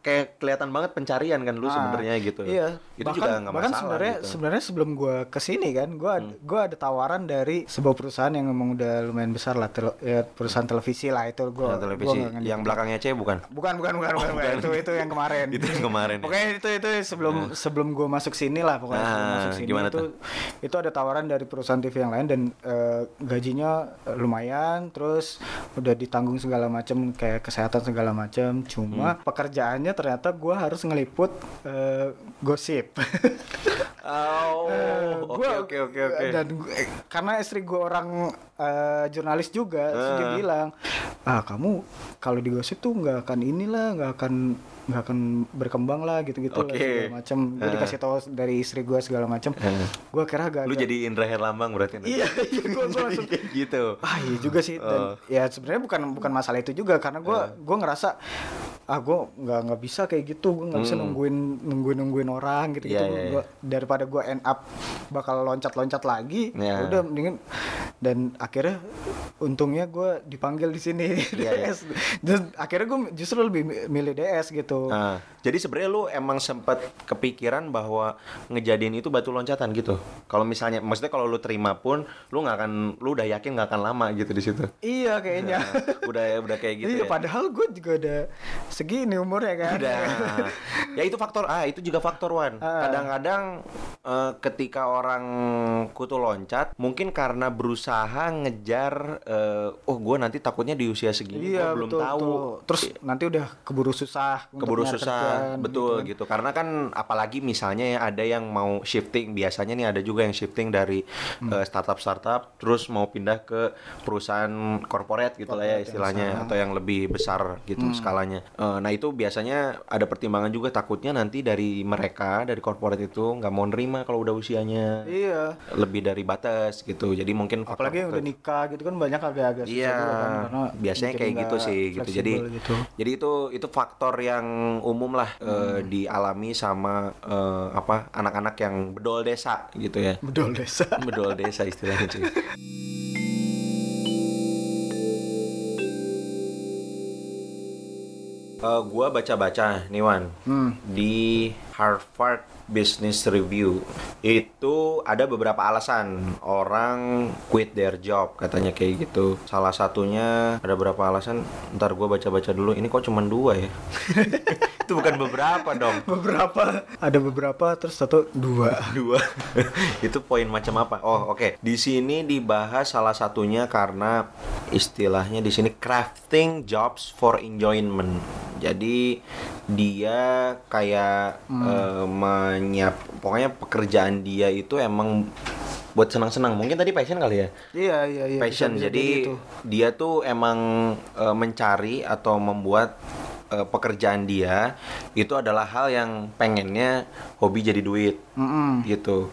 kayak kelihatan banget pencarian kan lu Ah, sebenarnya gitu. Iya. Itu bahkan, juga nggak bahkan masalah sebenarnya gitu. Hmm. sebenarnya sebelum gua ke sini kan, gua ad- gua ada tawaran dari sebuah perusahaan yang emang udah lumayan besar lah, tele- ya, perusahaan televisi lah itu gua. Nah, televisi gua yang belakangnya C bukan? Bukan, bukan, bukan, bukan, bukan. Itu itu yang kemarin. Itu yang kemarin ya? Pokoknya itu itu sebelum sebelum gua masuk sini lah pokoknya sebelum Ah, masuk sini gimana itu tuh? itu ada tawaran dari perusahaan TV yang lain dan eh, gajinya eh, lumayan, terus udah ditanggung segala macam kayak kesehatan segala macam. Cuma Hmm. pekerjaannya ternyata gua harus ngeliput eh, gosip. Oh, oke oke oke oke. Dan gua- karena istri gue orang eh, jurnalis juga, terus dia Ah. bilang, ah kamu kalau di gosip tuh nggak akan inilah, nggak akan nggak akan berkembang lah gitu-gitu lah Oke. segala macam. Gue Ah. dikasih tahu dari istri gue segala macam. Gue kira agak. Lu jadi Indra Herlambang berarti. Iya, iya gue langsung. gitu. Ah iya juga sih dan Oh. ya sebenarnya bukan bukan masalah itu juga karena gue gua ngerasa ah gue nggak nggak bisa kayak gitu gue nggak bisa Hmm. nungguin nungguin nungguin orang gitu gitu Iya, iya, Gua- daripada gue end up bakal loncat loncat lagi Iya. udah mendingan dan akhirnya untungnya gue dipanggil di sini Iya, iya. DS dan akhirnya gue justru lebih mi- milih DS gitu Nah, jadi sebenarnya lu emang sempat kepikiran bahwa ngejadiin itu batu loncatan gitu. Kalau misalnya, maksudnya kalau lu terima pun, lu nggak akan, lu udah yakin nggak akan lama gitu di situ. iya kayaknya Nah, udah udah kayak gitu iya ya. padahal gue juga ada segini umurnya kan Udah. ya itu faktor ah itu juga faktor one. Ah. Kadang-kadang eh, ketika orang kutu loncat, mungkin karena berusaha ngejar, eh, oh gue nanti takutnya di usia segini Iya belum betul, tahu. betul. Terus nanti udah keburu susah. keburu susah kerjaan, betul gitu gitu, karena kan apalagi misalnya ya ada yang mau shifting biasanya nih ada juga yang shifting dari Hmm. eh, startup startup terus mau pindah ke perusahaan corporate gitu lah ya yang istilahnya besar. atau yang lebih besar gitu Hmm. skalanya Eh, nah itu biasanya ada pertimbangan juga takutnya nanti dari mereka dari corporate itu nggak mau nerima kalau udah usianya. Iya. lebih dari batas gitu jadi mungkin Apalagi yang udah nikah gitu kan banyak agak-agak Iya, kan karena biasanya kayak gitu sih gitu. Jadi gitu. jadi itu itu faktor yang umum lah eh, Hmm. dialami sama eh, apa anak-anak yang bedol desa gitu ya. bedol desa. Bedol desa istilahnya cuy. Eh, gua baca-baca nih Wan Hmm. di Harvard Business Review itu ada beberapa alasan. Orang quit their job katanya kayak gitu. Salah satunya ada beberapa alasan ntar gua baca-baca dulu. Ini kok cuma dua ya? Itu bukan beberapa dong. Beberapa. Ada beberapa terus satu dua. dua. Itu poin macam apa? Oh oke. Di sini dibahas salah satunya karena istilahnya di sini crafting jobs for enjoyment. Jadi dia kayak eh, menyiap pokoknya pekerjaan dia itu emang buat senang-senang mungkin tadi passion kali ya Iya iya iya. passion bisa- bisa jadi gitu. dia tuh emang eh, mencari atau membuat eh, pekerjaan dia itu adalah hal yang pengennya hobi jadi duit Mm-mm. gitu.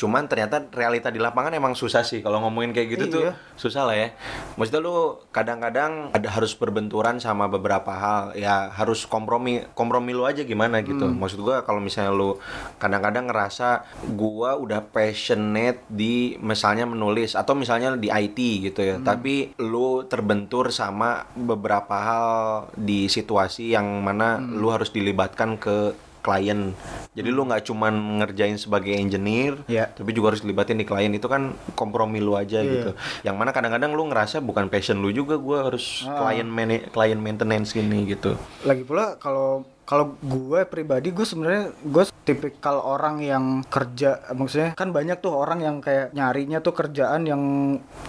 Cuman ternyata realita di lapangan emang susah sih kalau ngomongin kayak gitu tuh Iya. susah lah ya. Maksudnya lu kadang-kadang ada harus berbenturan sama beberapa hal ya harus kompromi kompromi lu aja gimana gitu. Hmm. Maksud gua kalau misalnya lu kadang-kadang ngerasa gua udah passionate di misalnya menulis atau misalnya di IT gitu ya. Tapi lu terbentur sama beberapa hal di situasi yang mana lu harus dilibatkan ke klien. Jadi lu nggak cuman ngerjain sebagai engineer, Iya. tapi juga harus dilibatin di klien itu kan kompromi lu aja Iya. gitu. Yang mana kadang-kadang lu ngerasa bukan passion lu juga, gua harus Ah. klien mana- klien maintenance gini gitu. Lagi pula kalau kalau gue pribadi gue sebenarnya gue tipikal orang yang kerja maksudnya kan banyak tuh orang yang kayak nyarinya tuh kerjaan yang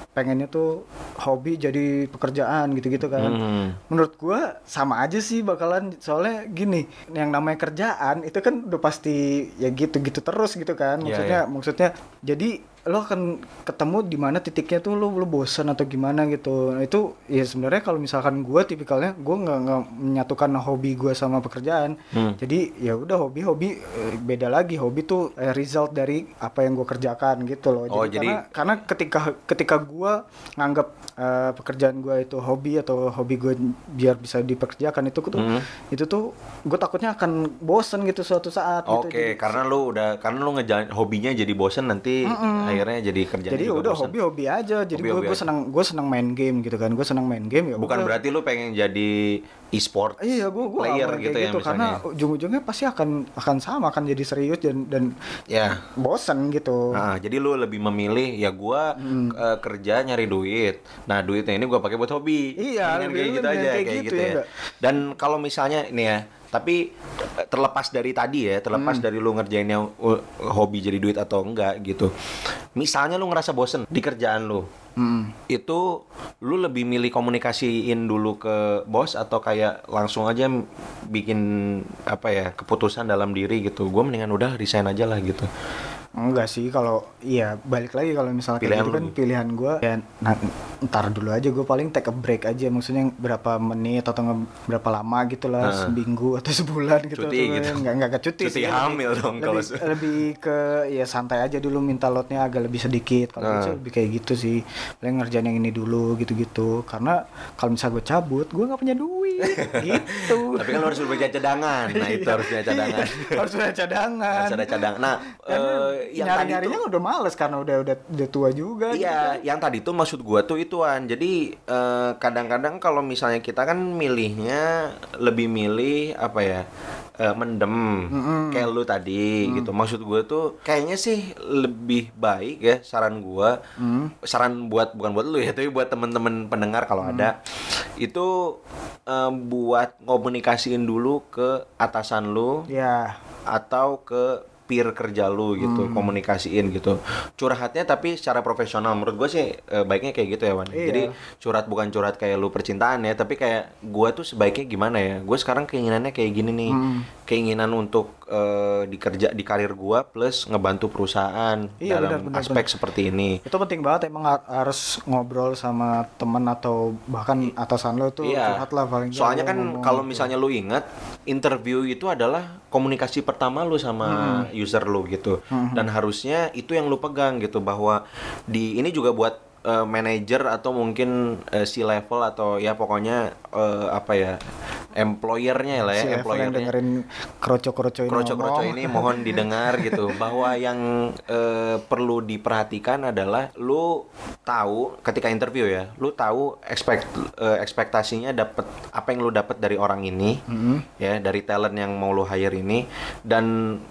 pengennya tuh hobi jadi pekerjaan gitu-gitu kan Hmm. menurut gue sama aja sih bakalan soalnya gini yang namanya kerjaan itu kan udah pasti ya gitu-gitu terus gitu kan Iya, maksudnya iya. maksudnya jadi lo akan ketemu di mana titiknya tuh lo lo bosan atau gimana gitu nah, itu ya sebenarnya kalau misalkan gue tipikalnya gue nggak nggak menyatukan hobi gue sama pekerjaan Hmm. jadi ya udah hobi hobi eh, beda lagi hobi tuh eh, result dari apa yang gue kerjakan gitu loh Oh, jadi, jadi- karena karena ketika ketika gue nganggap eh, pekerjaan gue itu hobi atau hobi gue biar bisa dipekerjakan itu tuh Hmm. itu tuh gue takutnya akan bosen gitu suatu saat gitu. Oke, Jadi- karena lu udah karena lu ngejalan hobinya jadi bosen nanti akhirnya jadi kerjaan jadi juga udah bosen. hobi-hobi aja jadi gue gue aja. senang gue senang main game gitu kan gue senang main game ya Bukan udah. berarti lu pengen jadi e-sport iya gue gue player gitu ya gitu karena misalnya. ujung-ujungnya pasti akan akan sama akan jadi serius dan dan Ya. bosan gitu Nah, jadi lu lebih memilih ya gua Hmm. eh, kerja nyari duit. Nah, duitnya ini gua pakai buat hobi. Iya, lebih- kayak gitu lebih aja kayak kayak gitu gitu, ya ya. Dan kalau misalnya ini ya, tapi eh, terlepas dari tadi ya, terlepas Hmm. dari lu ngerjain yang uh, hobi jadi duit atau enggak gitu. Misalnya lu ngerasa bosen di kerjaan lu. Mm. Itu lu lebih milih komunikasiin dulu ke bos atau kayak langsung aja bikin apa ya keputusan dalam diri gitu. Gue mendingan udah resign aja lah gitu. Enggak sih kalau iya balik lagi kalau misalnya kayak Pilihan gitu lu kan pilihan gue ya nah, ntar dulu aja gue paling take a break aja maksudnya berapa menit atau berapa lama gitu lah Nah. seminggu atau sebulan gitu Cuti atau gitu. nggak nggak ke cuti, Cuti sih, hamil lebih, dong kalau lebih, lebih ke ya santai aja dulu minta lotnya agak lebih sedikit kalau sih lebih kayak gitu sih paling ngerjain yang ini dulu gitu-gitu karena kalau misalnya gue cabut gue nggak punya duit gitu Tapi kan lu harus punya cadangan. Nah, itu harus punya cadangan. Iya, harus punya cadangan harus ada cadangan. Nah, yang nyari tadi nyarinya tuh udah males karena udah udah udah tua juga gitu kan. Iya, yang tadi tuh maksud gua tuh ituan. Jadi eh, kadang-kadang kalau misalnya kita kan milihnya lebih milih apa ya? eh, mendem kayak lu tadi Mm. gitu. Maksud gua tuh kayaknya sih lebih baik ya saran gua. Mm. Saran buat bukan buat lu ya, tapi buat temen-temen pendengar kalau Mm. ada itu eh, buat komunikasiin dulu ke atasan lu ya atau ke peer kerja lu gitu Hmm. komunikasiin gitu curhatnya tapi secara profesional menurut gue sih eh, baiknya kayak gitu ya Wan Iya. jadi curhat bukan curhat kayak lu percintaan ya tapi kayak gue tuh sebaiknya gimana ya gue sekarang keinginannya kayak gini nih Hmm. keinginan untuk eh, dikerja di karir gue plus ngebantu perusahaan Iya, dalam benar, benar, aspek seperti ini itu penting banget emang ha- harus ngobrol sama teman atau bahkan atasan lo tuh Iya. curhat lah paling Soalnya kan kalau gitu. misalnya lu ingat interview itu adalah komunikasi pertama lu sama Hmm. user lu gitu. Dan harusnya itu yang lu pegang gitu bahwa di ini juga buat eh, manager atau mungkin eh, si level atau ya pokoknya eh, apa ya employernya lah ya si Evan yang dengerin kroco-kroco ini kroco-kroco ini mohon didengar gitu bahwa yang eh, perlu diperhatikan adalah lu tahu ketika interview ya lu tahu expect eh, ekspektasinya dapat apa yang lu dapat dari orang ini Mhm. ya dari talent yang mau lu hire ini dan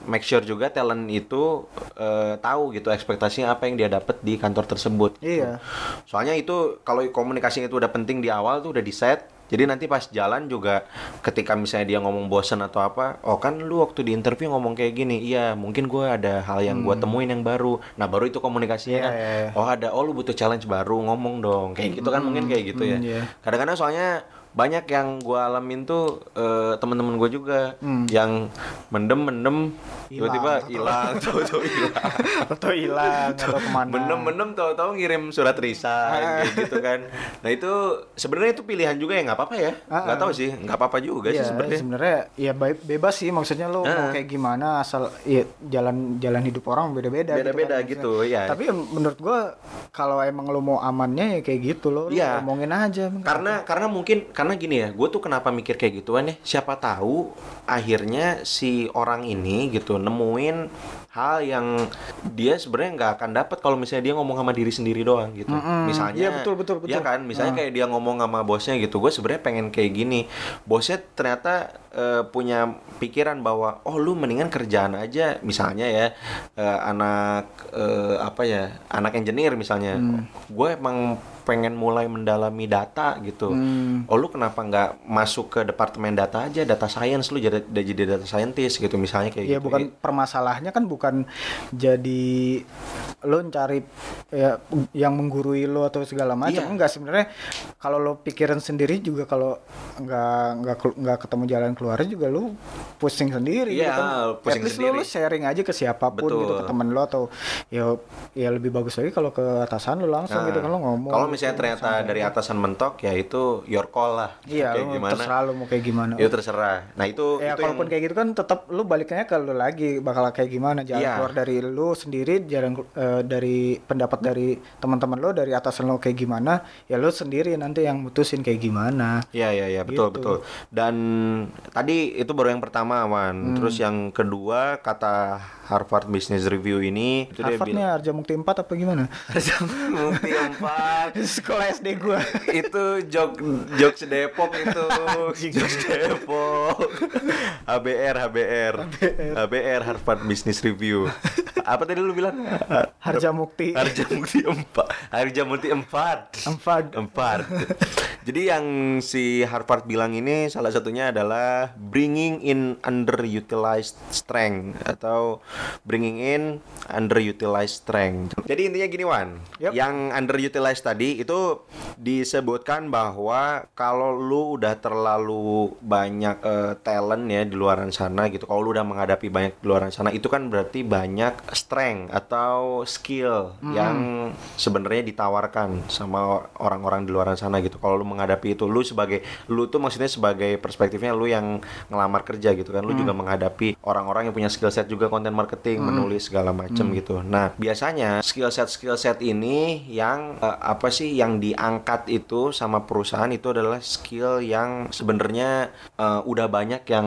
make sure juga talent itu eh, tahu gitu ekspektasinya apa yang dia dapat di kantor tersebut Iya. Soalnya itu kalau komunikasi itu udah penting di awal tuh udah di set. Jadi nanti pas jalan juga ketika misalnya dia ngomong bosen atau apa, oh kan lu waktu di interview ngomong kayak gini, iya mungkin gua ada hal yang gua temuin yang baru. Nah baru itu komunikasinya Hmm. Iya, kan, iya, iya. oh ada, oh lu butuh challenge baru ngomong dong, kayak gitu kan mungkin kayak gitu ya. hmm, iya. Kadang-kadang soalnya banyak yang gua alamin tuh eh, teman-teman gue juga Hmm. yang mendem-mendem Hilang. tiba-tiba hilang, tahu-tahu hilang. atau hilang atau ke mana Benem-benem tahu-tahu ngirim surat resign gitu kan. Nah itu sebenarnya itu pilihan juga ya nggak apa-apa ya. Ah, Nggak ah. tahu sih, nggak apa-apa juga sih Iya, sebenarnya. sebenarnya ya bebas sih maksudnya lo Ah. mau kayak gimana asal ya, jalan jalan hidup orang beda-beda Beda-beda kan, gitu, ya. tapi ya menurut gua kalau emang lo mau amannya ya kayak gitu lo, Iya. ngomongin aja Karena karena mungkin karena gini ya, gue tuh kenapa mikir kayak gituan ya? Siapa tahu akhirnya si orang ini gitu nemuin hal yang dia sebenarnya nggak akan dapat kalau misalnya dia ngomong sama diri sendiri doang gitu. Mm-mm. Misalnya, Iya, betul, betul, betul. kan, misalnya Ah. kayak dia ngomong sama bosnya gitu, gue sebenarnya pengen kayak gini. Bosnya ternyata eh, punya pikiran bahwa oh lu mendingan kerjaan aja, misalnya ya eh, anak eh, apa ya, anak engineer misalnya. Gue emang pengen mulai mendalami data gitu. Hmm. Oh lu kenapa nggak masuk ke departemen data aja, data science lu jadi jadi data scientist gitu misalnya kayak ya gitu. bukan permasalahannya kan bukan jadi lo cari ya yang menggurui lo atau segala macam Iya. enggak sebenarnya kalau lo pikirin sendiri juga kalau nggak nggak nggak ketemu jalan keluarnya juga lo pusing sendiri Iya, gitu kan. pusing At least sendiri. lu, lu sharing aja ke siapa pun Betul. gitu ke temen lo atau ya ya lebih bagus lagi kalau ke atasan lu langsung gitu kan lo ngomong Nah, Kalau gitu, misalnya ternyata santai. dari atasan mentok ya itu your call lah. iya kayak lu gimana? terserah lu mau kayak gimana Itu terserah. Nah, itu ya itu kalaupun yang kayak gitu kan tetap lu baliknya ke lu lagi bakal kayak gimana jalan Iya. keluar dari lu sendiri jalan eh, dari pendapat dari teman-teman lo dari atasan lo kayak gimana ya lu sendiri nanti yang mutusin kayak gimana Iya iya iya betul Gitu. betul. Dan tadi itu baru yang pertama Hmm. Wan. Terus yang kedua kata Harvard Business Review ini. Itu Harvardnya Harja Mukti 4 apa gimana? Mukti empat. Sekolah SD gua. Itu jok jokes Depok itu. Jokes Depok. HBR HBR HBR Harvard Business Review. Apa tadi lu bilang? Harja Mukti. Harja Mukti empat. Harja Mukti empat. Empat. empat jadi yang si Harvard bilang ini salah satunya adalah bringing in underutilized strength atau bringing in underutilized strength. Jadi intinya gini Wan. Yep. yang underutilized tadi itu disebutkan bahwa kalau lu udah terlalu banyak eh, talent ya di luaran sana gitu kalau lu udah menghadapi banyak di luaran sana itu kan berarti banyak strength atau skill yang sebenarnya ditawarkan sama orang-orang di luaran sana gitu. Kalau lu menghadapi itu. Lu sebagai lu tuh maksudnya sebagai perspektifnya lu yang ngelamar kerja gitu kan. Lu juga menghadapi orang-orang yang punya skill set juga konten marketing menulis segala macem gitu. Nah biasanya skill set skill set ini yang eh, apa sih yang diangkat itu sama perusahaan itu adalah skill yang sebenarnya eh, udah banyak yang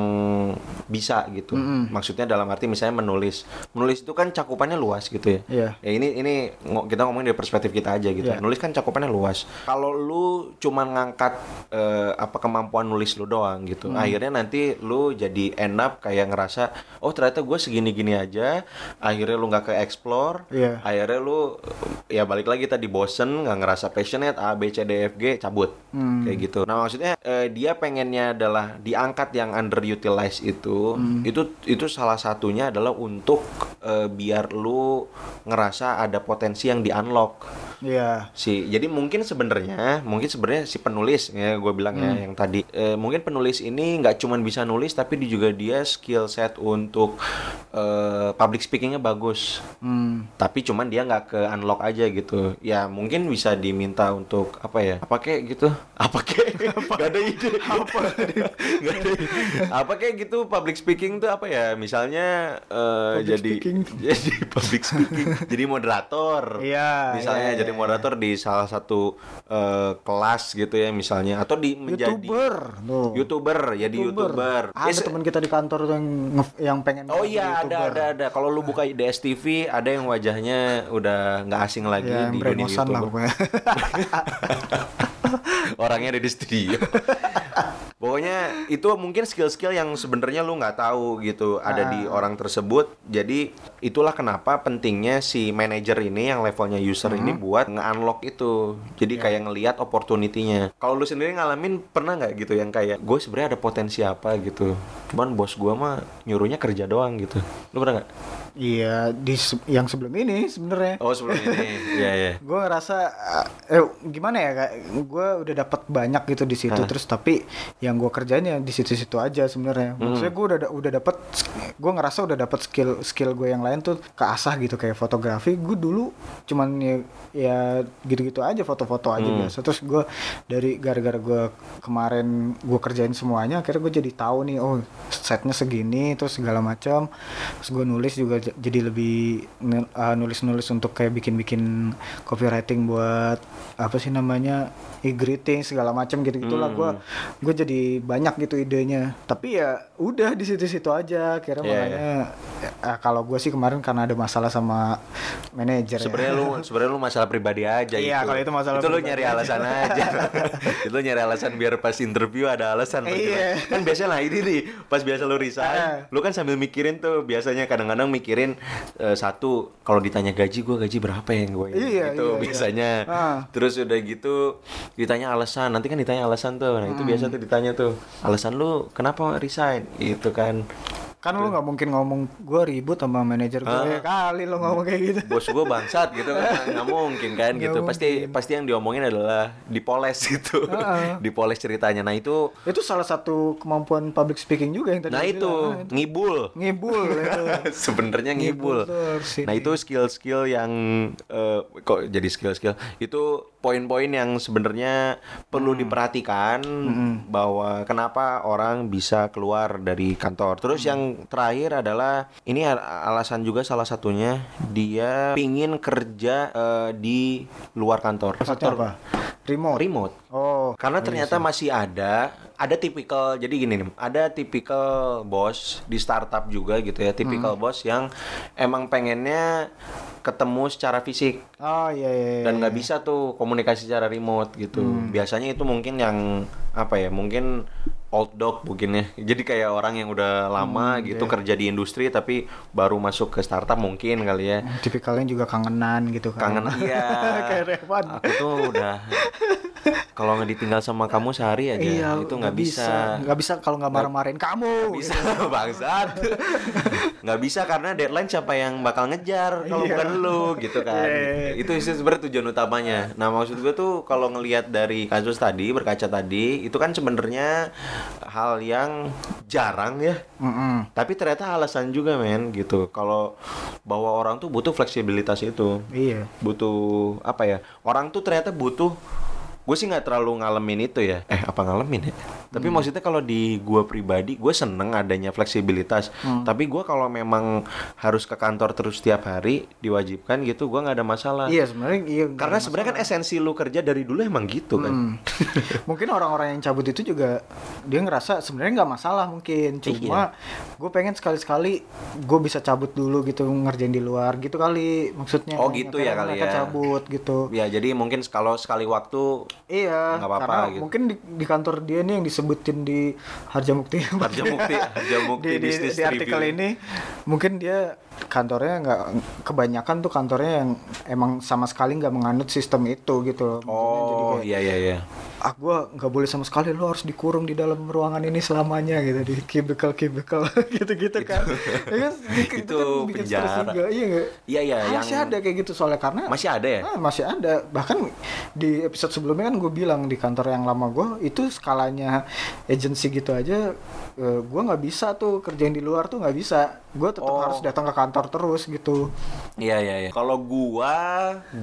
bisa gitu. Maksudnya dalam arti misalnya menulis. Menulis itu kan cakupannya luas gitu ya. Iya. ya ini ini kita ngomongin dari perspektif kita aja gitu. Iya. nulis kan cakupannya luas. Kalau lu cuman ngangkat eh, apa kemampuan nulis lu doang gitu Hmm. akhirnya nanti lu jadi end up kayak ngerasa oh ternyata gue segini gini aja akhirnya lu nggak ke explore Iya. akhirnya lu ya balik lagi tadi bosen nggak ngerasa passionate A B C D F G cabut Hmm. kayak gitu nah maksudnya eh, dia pengennya adalah diangkat yang underutilized itu Hmm. itu itu salah satunya adalah untuk eh, biar lu ngerasa ada potensi yang di unlock Iya. si jadi mungkin sebenarnya mungkin sebenarnya si penulis ya gue bilang Hmm. ya yang tadi. Eh, mungkin penulis ini nggak cuman bisa nulis tapi di- juga dia skill set untuk eh, public speakingnya bagus. Hmm. tapi cuman dia nggak ke unlock aja gitu. Ya mungkin bisa diminta untuk apa ya? Apa kayak gitu? Apa kayak nggak ada ide. Apa? Nggak ada ide. apa kayak gitu? Public speaking tuh apa ya? Misalnya Public jadi speaking. jadi public speaking. Jadi moderator. Iya, misalnya iya, jadi iya. moderator di salah satu eh, kelas gitu ya misalnya atau di menjadi YouTuber. Tuh. youtuber ya di youtuber Ada Ya, se- teman kita di kantor tuh yang yang pengen Oh iya ada YouTuber. ada ada. Kalau lu buka IDS TV ada yang wajahnya udah nggak asing lagi Ya, di dunia bremosan lah. Orangnya ada di studio. Pokoknya itu mungkin skill-skill yang sebenarnya lu nggak tahu gitu ada di Ah. orang tersebut. Jadi itulah kenapa pentingnya si manajer ini yang levelnya user ini Hmm. buat nge-unlock itu. Jadi kayak ngelihat opportunity-nya. Kalau lu sendiri ngalamin pernah nggak gitu yang kayak gue sebenarnya ada potensi apa gitu. Cuman bos gua mah nyuruhnya kerja doang gitu. Lu pernah nggak? Iya, di se- yang sebelum ini sebenarnya. Oh sebelum ini, iya iya. gue ngerasa eh gimana ya kak gue udah dapat banyak gitu di situ Hah? terus tapi yang gue kerjain ya di situ-situ aja sebenarnya Hmm. maksudnya gue udah da- udah dapat gue ngerasa udah dapat skill skill gue yang lain tuh keasah gitu kayak fotografi gue dulu cuman ya, ya gitu-gitu aja foto-foto aja Hmm. biasa terus gue dari gara-gara gue kemarin gue kerjain semuanya akhirnya gue jadi tahu nih oh setnya segini terus segala macam terus gue nulis juga jadi lebih uh, nulis-nulis untuk kayak bikin-bikin copywriting buat apa sih namanya e-greeting segala macam gitu gitulah Hmm. gue gue jadi banyak gitu idenya tapi ya udah di situ-situ aja kira Iya, makanya eh, kalau gue sih kemarin karena ada masalah sama manajer ya. Sebenarnya lu sebenarnya lu masalah pribadi aja Iya, kalau itu masalah Itu lu nyari aja. alasan aja. itu nyari alasan biar pas interview ada alasan. Iya. Kan biasanya lah ini nih, pas biasa lu Ah. resign, lu kan sambil mikirin tuh biasanya kadang-kadang mikirin eh, satu kalau ditanya gaji gua gaji berapa ya gue Iya, itu iya, iya. biasanya. Ah. Terus udah gitu ditanya alasan, nanti kan ditanya alasan tuh. Nah, itu Hmm. biasa tuh ditanya tuh. Alasan lu kenapa resign? Itu kan Kan lu nggak mungkin ngomong gue ribut sama manajer gue Ah. ya kali lo ngomong kayak gitu. bos gue bangsat gitu kan nggak mungkin kan Nggak gitu pasti mungkin. pasti yang diomongin adalah dipoles gitu Heeh. dipoles ceritanya nah itu Itu salah satu kemampuan public speaking juga yang tadi nah lu itu bilang. Ah, ngibul ngibul sebenarnya ngibul. ini. Nah itu skill-skill yang eh, kok jadi skill-skill itu poin-poin yang sebenarnya perlu Hmm. diperhatikan bahwa kenapa orang bisa keluar dari kantor. Terus Hmm. yang terakhir adalah ini alasan juga salah satunya dia pingin kerja eh, di luar kantor. Maksudnya apa? Remote. remote. Oh. Karena ternyata masih ada ada tipikal jadi gini nih, ada tipikal bos di startup juga gitu ya, tipikal Hmm. bos yang emang pengennya ketemu secara fisik Oh iya iya. iya. dan nggak bisa tuh komunikasi secara remote gitu. Hmm. Biasanya itu mungkin yang apa ya? Mungkin old dog mungkin ya. Jadi kayak orang yang udah lama Hmm, gitu iya. kerja di industri tapi baru masuk ke startup mungkin kali ya. Tipikalnya juga kangenan gitu kan. Kangen iya. Kayak Revan. Aku tuh udah kalau nggak ditinggal sama kamu sehari aja Iya, itu nggak bisa. Nggak bisa kalau nggak marah-marahin kamu. bisa bangsat nggak bisa karena deadline siapa yang bakal ngejar kalau Iya. bukan lu gitu kan Iya. itu sih sebenarnya tujuan utamanya nah maksud gue tuh kalau ngelihat dari kasus tadi berkaca tadi itu kan sebenarnya hal yang jarang ya. Mm-mm. tapi ternyata alasan juga men gitu. Kalau bahwa orang tuh butuh fleksibilitas itu. Iya. butuh apa ya orang tuh ternyata butuh gue sih nggak terlalu ngalamin itu ya. Eh apa ngalamin ya tapi maksudnya kalau di gue pribadi gue seneng adanya fleksibilitas tapi gue kalau memang harus ke kantor terus setiap hari diwajibkan gitu gue nggak ada masalah Iya sebenarnya iya. karena sebenarnya kan esensi lu kerja dari dulu emang gitu kan Hmm. mungkin orang-orang yang cabut itu juga dia ngerasa sebenarnya nggak masalah mungkin cuma Iya. gue pengen sekali-sekali gue bisa cabut dulu gitu ngerjain di luar gitu kali maksudnya Oh, gitu ya kali ya. cabut gitu ya jadi mungkin kalau sekali waktu iya Nggak apa-apa karena gitu. mungkin di, di kantor dia nih yang disebutin di Harjamukti Harjamukti Harjamukti di, di, Business di artikel Review. ini mungkin dia kantornya nggak kebanyakan tuh kantornya yang emang sama sekali nggak menganut sistem itu gitu loh. Oh iya iya iya ah gue nggak boleh sama sekali lo harus dikurung di dalam ruangan ini selamanya gitu di cubicle cubicle gitu-gitu kan. Ya kan? Itu kan bikin stres penjara. juga iya nggak? Iya iya yang masih ada kayak gitu soalnya karena masih ada ya? Ah, masih ada. Bahkan di episode sebelumnya kan gue bilang di kantor yang lama gue itu skalanya agency gitu aja eh, gue nggak bisa tuh kerjain di luar tuh nggak bisa gue tetap Oh. harus datang ke kantor terus gitu Iya iya iya. Kalau gua,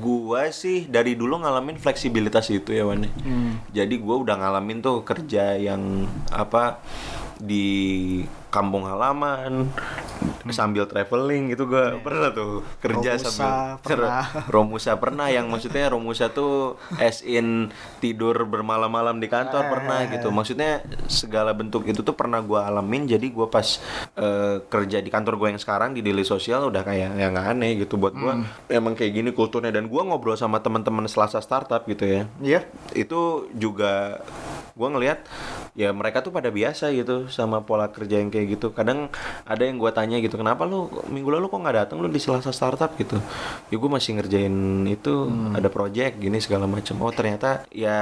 gua sih dari dulu ngalamin fleksibilitas itu ya Wan. Hmm. Jadi gua udah ngalamin tuh kerja yang apa di kampung halaman sambil traveling gitu gua pernah tuh kerja Romusa sambil pernah. Romusa pernah yang maksudnya Romusa tuh as in tidur bermalam-malam di kantor pernah gitu. Maksudnya segala bentuk itu tuh pernah gua alamin. Jadi gua pas eh, kerja di kantor gue yang sekarang di daily sosial udah kayak yang aneh gitu. Buat gua emang kayak gini kulturnya. Dan gua ngobrol sama teman-teman Selasa startup gitu ya. Iya. Itu juga gua ngelihat ya mereka tuh pada biasa gitu sama pola kerja yang kayak gitu. Kadang ada yang gua tanya gitu kenapa lu minggu lalu kok nggak datang lu di Selasa startup gitu. Ya gue masih ngerjain itu ada project gini segala macam oh ternyata ya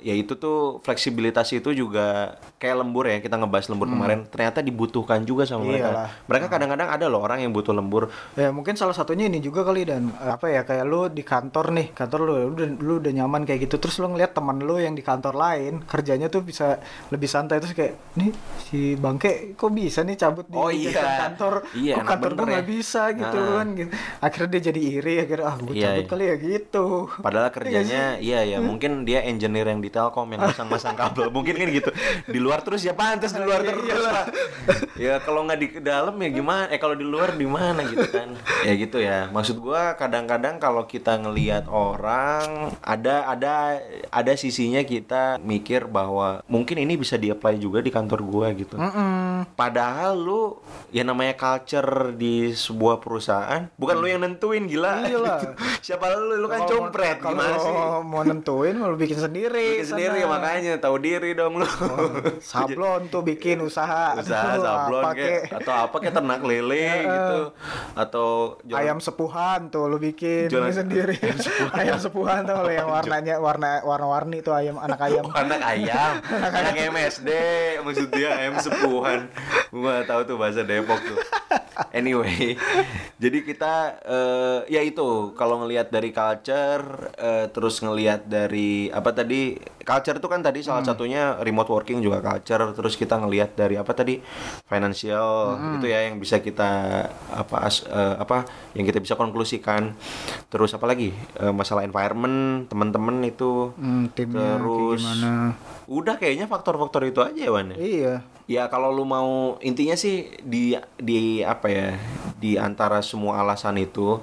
ya itu tuh fleksibilitas itu juga kayak lembur ya kita ngebahas lembur kemarin. Ternyata dibutuhkan juga sama mereka. Iyalah. mereka kadang-kadang ada loh orang yang butuh lembur. Ya mungkin salah satunya ini juga kali dan. Apa ya kayak lu di kantor nih kantor lu lu udah, lu udah nyaman kayak gitu terus lu ngeliat teman lu yang di kantor lain kerjanya tuh bisa lebih santai. Terus kayak nih si bangke kok bisa nih cabut di Oh, iya. kantor? Iya, kok kantor gua nggak ya. bisa gitu Nah. kan gitu. Akhirnya dia jadi iri akhirnya ah gue Iya, cabut iya. kali ya gitu. Padahal kerjanya iya ya mungkin dia engineer yang di Telkom yang masang-masang kabel. Mungkin kan gitu. Di luar terus ya pantas di luar Iya, terus iyalah. pak. Ya kalau nggak di dalam ya gimana? Eh kalau di luar di mana gitu kan? Ya gitu ya. Maksud gua kadang-kadang kalau kita ngelihat orang ada ada ada sisinya kita mikir bahwa mungkin ini bisa di-apply juga di kantor gua gitu Mm-mm. Padahal lu ya namanya culture di sebuah perusahaan bukan lu yang nentuin gila. Iyalah. Siapa lu lu kan Kalau- compret kalau gimana sih? mau nentuin mau lu bikin sendiri Bikin sendiri sana. makanya tahu diri dong lu. sablon tuh bikin usaha Usaha Aduh, sablon kayak atau apa kayak ternak lele gitu atau jualan- ayam sepuhan tuh lu bikin Jualan- sendiri ayam sepuhan tuh lo yang warnanya warna warna warni tuh ayam anak ayam Oh, anak ayam anak anak MSD maksudnya M sepuhan. Gua nggak tahu tuh bahasa Depok tuh. Anyway jadi kita eh, ya itu kalau ngelihat dari culture eh, terus ngelihat dari apa tadi culture itu kan tadi salah satunya remote working juga culture terus kita ngelihat dari apa tadi financial itu ya yang bisa kita apa as- eh, apa yang kita bisa konklusikan terus apa lagi Eh, masalah environment teman-teman itu Hmm, timnya kayak Terus gimana? udah kayaknya faktor-faktor itu aja ya Wan ya? Iya. Ya kalau lu mau intinya sih di di apa ya di antara semua alasan itu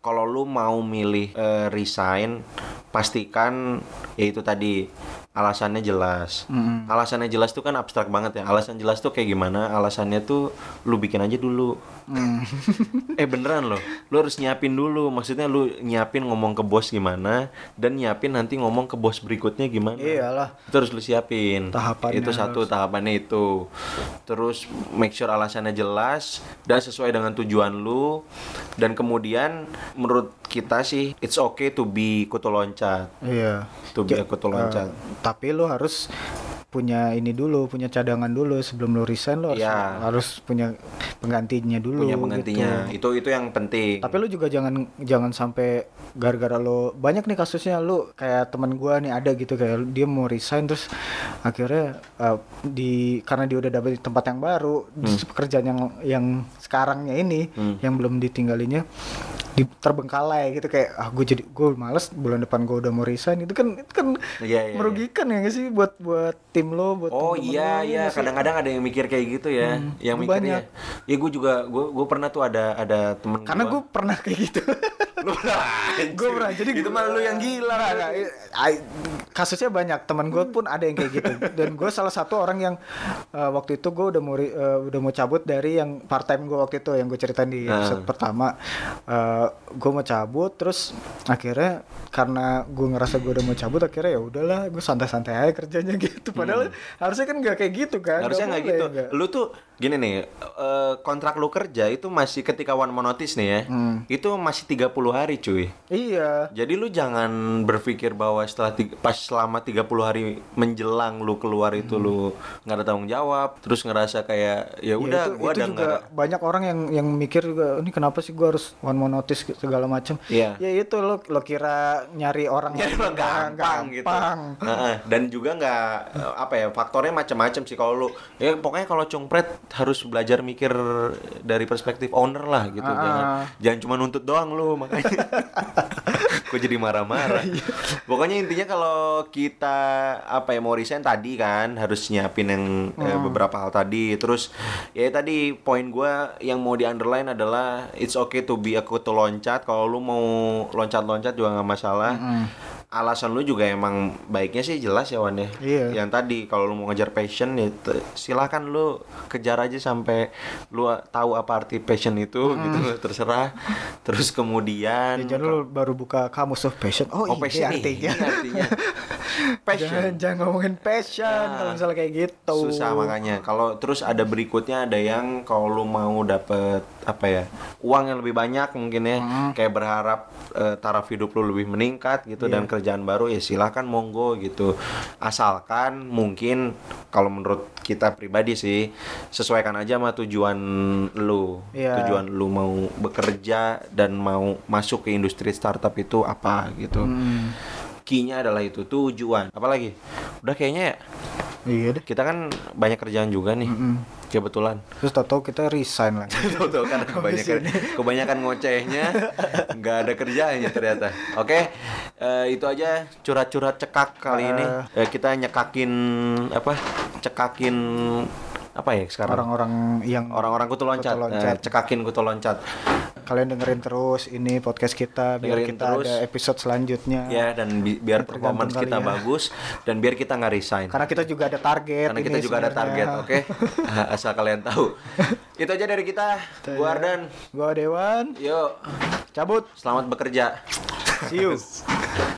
kalau lu mau milih eh, resign pastikan ya itu tadi alasannya jelas. Mm-mm. Alasannya jelas tuh kan abstrak banget ya. Alasan jelas tuh kayak gimana? Alasannya tuh lu bikin aja dulu. Hmm. eh beneran loh. Lu harus nyiapin dulu. Maksudnya lu nyiapin ngomong ke bos gimana dan nyiapin nanti ngomong ke bos berikutnya gimana. Iyalah. Itu harus lu siapin. Tahapannya Itu satu tahapannya itu. Terus make sure alasannya jelas dan sesuai dengan tujuan lu. Dan kemudian menurut kita sih it's okay to be kutu loncat. Iya. To be a kutu loncat. Eh, tapi lu harus punya ini dulu, punya cadangan dulu sebelum lu resign lu harus, Iya. harus punya penggantinya dulu. punya penggantinya. gitu. Itu itu yang penting. Tapi lu juga jangan jangan sampai gara-gara lu banyak nih kasusnya lu kayak teman gua nih ada gitu kayak dia mau resign terus akhirnya eh, di karena dia udah dapet di tempat yang baru di pekerjaan yang yang sekarangnya ini Hmm. yang belum ditinggalinya di terbengkalai gitu kayak ah gue jadi gue males bulan depan gue udah mau resign. Itu kan itu kan Iya, iya, merugikan ya nggak sih buat buat tim lo buat Oh iya lo, iya. kadang-kadang ada yang mikir kayak gitu ya, yang itu mikirnya. Ya gue juga gue gue pernah tuh ada ada temen karena gue pernah kayak gitu. Lu pernah gue pernah jadi itu malah lu yang gila i- kasusnya banyak teman gue pun ada yang kayak gitu dan gue salah satu orang yang uh, waktu itu gue udah mau uh, udah mau cabut dari yang part time gue waktu itu yang gue ceritain di episode Ah. pertama Uh, gue mau cabut terus akhirnya karena gue ngerasa gue udah mau cabut akhirnya ya udahlah gue santai-santai aja kerjanya gitu padahal harusnya kan nggak kayak gitu kan Hmm. Harusnya nggak boleh, gitu. nggak. Lu tuh gini nih, eh, kontrak lu kerja itu masih ketika one more notice nih ya. Hmm. Itu masih 30 hari cuy. Iya Jadi lu jangan berpikir bahwa setelah tiga- pas selama 30 hari menjelang lu keluar itu lu nggak ada tanggung jawab, terus ngerasa kayak ya Ya, udah itu, gua itu ada juga ada banyak orang yang yang mikir juga ini kenapa sih gua harus one more notice segala macam Iya. ya itu lo lo kira nyari orang Ya yang gampang, gitu. gampang. Heeh, dan juga nggak apa ya faktornya macam-macam sih kalau lu ya pokoknya kalau cungpret harus belajar mikir dari perspektif owner lah gitu. Ah. Jangan jangan cuma nuntut doang lu makanya. Gue jadi marah-marah. Iya. pokoknya intinya kalau kita apa ya mau resign tadi kan harus nyiapin yang eh, Hmm. beberapa hal tadi. Terus ya tadi poin gua yang mau di underline adalah it's okay to be a kutu loncat. Kalau lu mau loncat-loncat juga nggak masalah Mm. Alasan lu juga emang baiknya sih jelas ya Wan ya. Iya. Yang tadi kalau lu mau ngejar passion ya t- silahkan lu kejar aja sampai lu tahu apa arti passion itu gitu terserah. Terus kemudian Ya, jangan lu baru buka kamus of passion oh, oh ini passion artinya ini artinya passion. jangan jangan ngomongin passion Ya. kalau misalnya kayak gitu Susah makanya. Kalau terus ada berikutnya ada yang kalau lu mau dapet apa ya uang yang lebih banyak mungkin ya Hmm. kayak berharap eh, taraf hidup lu lebih meningkat gitu dan Iya. Kerjaan baru ya silahkan monggo gitu. Asalkan mungkin kalau menurut kita pribadi sih sesuaikan aja sama tujuan lu. Iya. Tujuan lu mau bekerja dan mau masuk ke industri startup itu apa gitu. Hmm. Key-nya adalah itu tujuan. Apalagi? Udah kayaknya ya iya deh. Kita kan banyak kerjaan juga nih. Mm-mm. kebetulan. Terus tau kita resign lagi. Tuh kan kebanyakan kebanyakan ngocehnya nggak ada kerjaannya ternyata. Oke eh, itu aja curhat-curhat cekak kali ini. Eh, kita nyekakin apa cekakin apa ya sekarang? Orang-orang yang orang-orang kutu loncat, Kutu loncat. Eh, cekakin kutu loncat. Kalian dengerin terus ini podcast kita biar Dengerin kita terus. ada episode selanjutnya. Ya dan bi- biar performance kita ya. bagus dan biar kita nggak resign. Karena kita juga ada target karena kita juga ada target sebenarnya. oke? Asal kalian tahu. Itu aja dari kita. Gua Ardan. Gua Dewan. Yuk cabut. Selamat bekerja. See you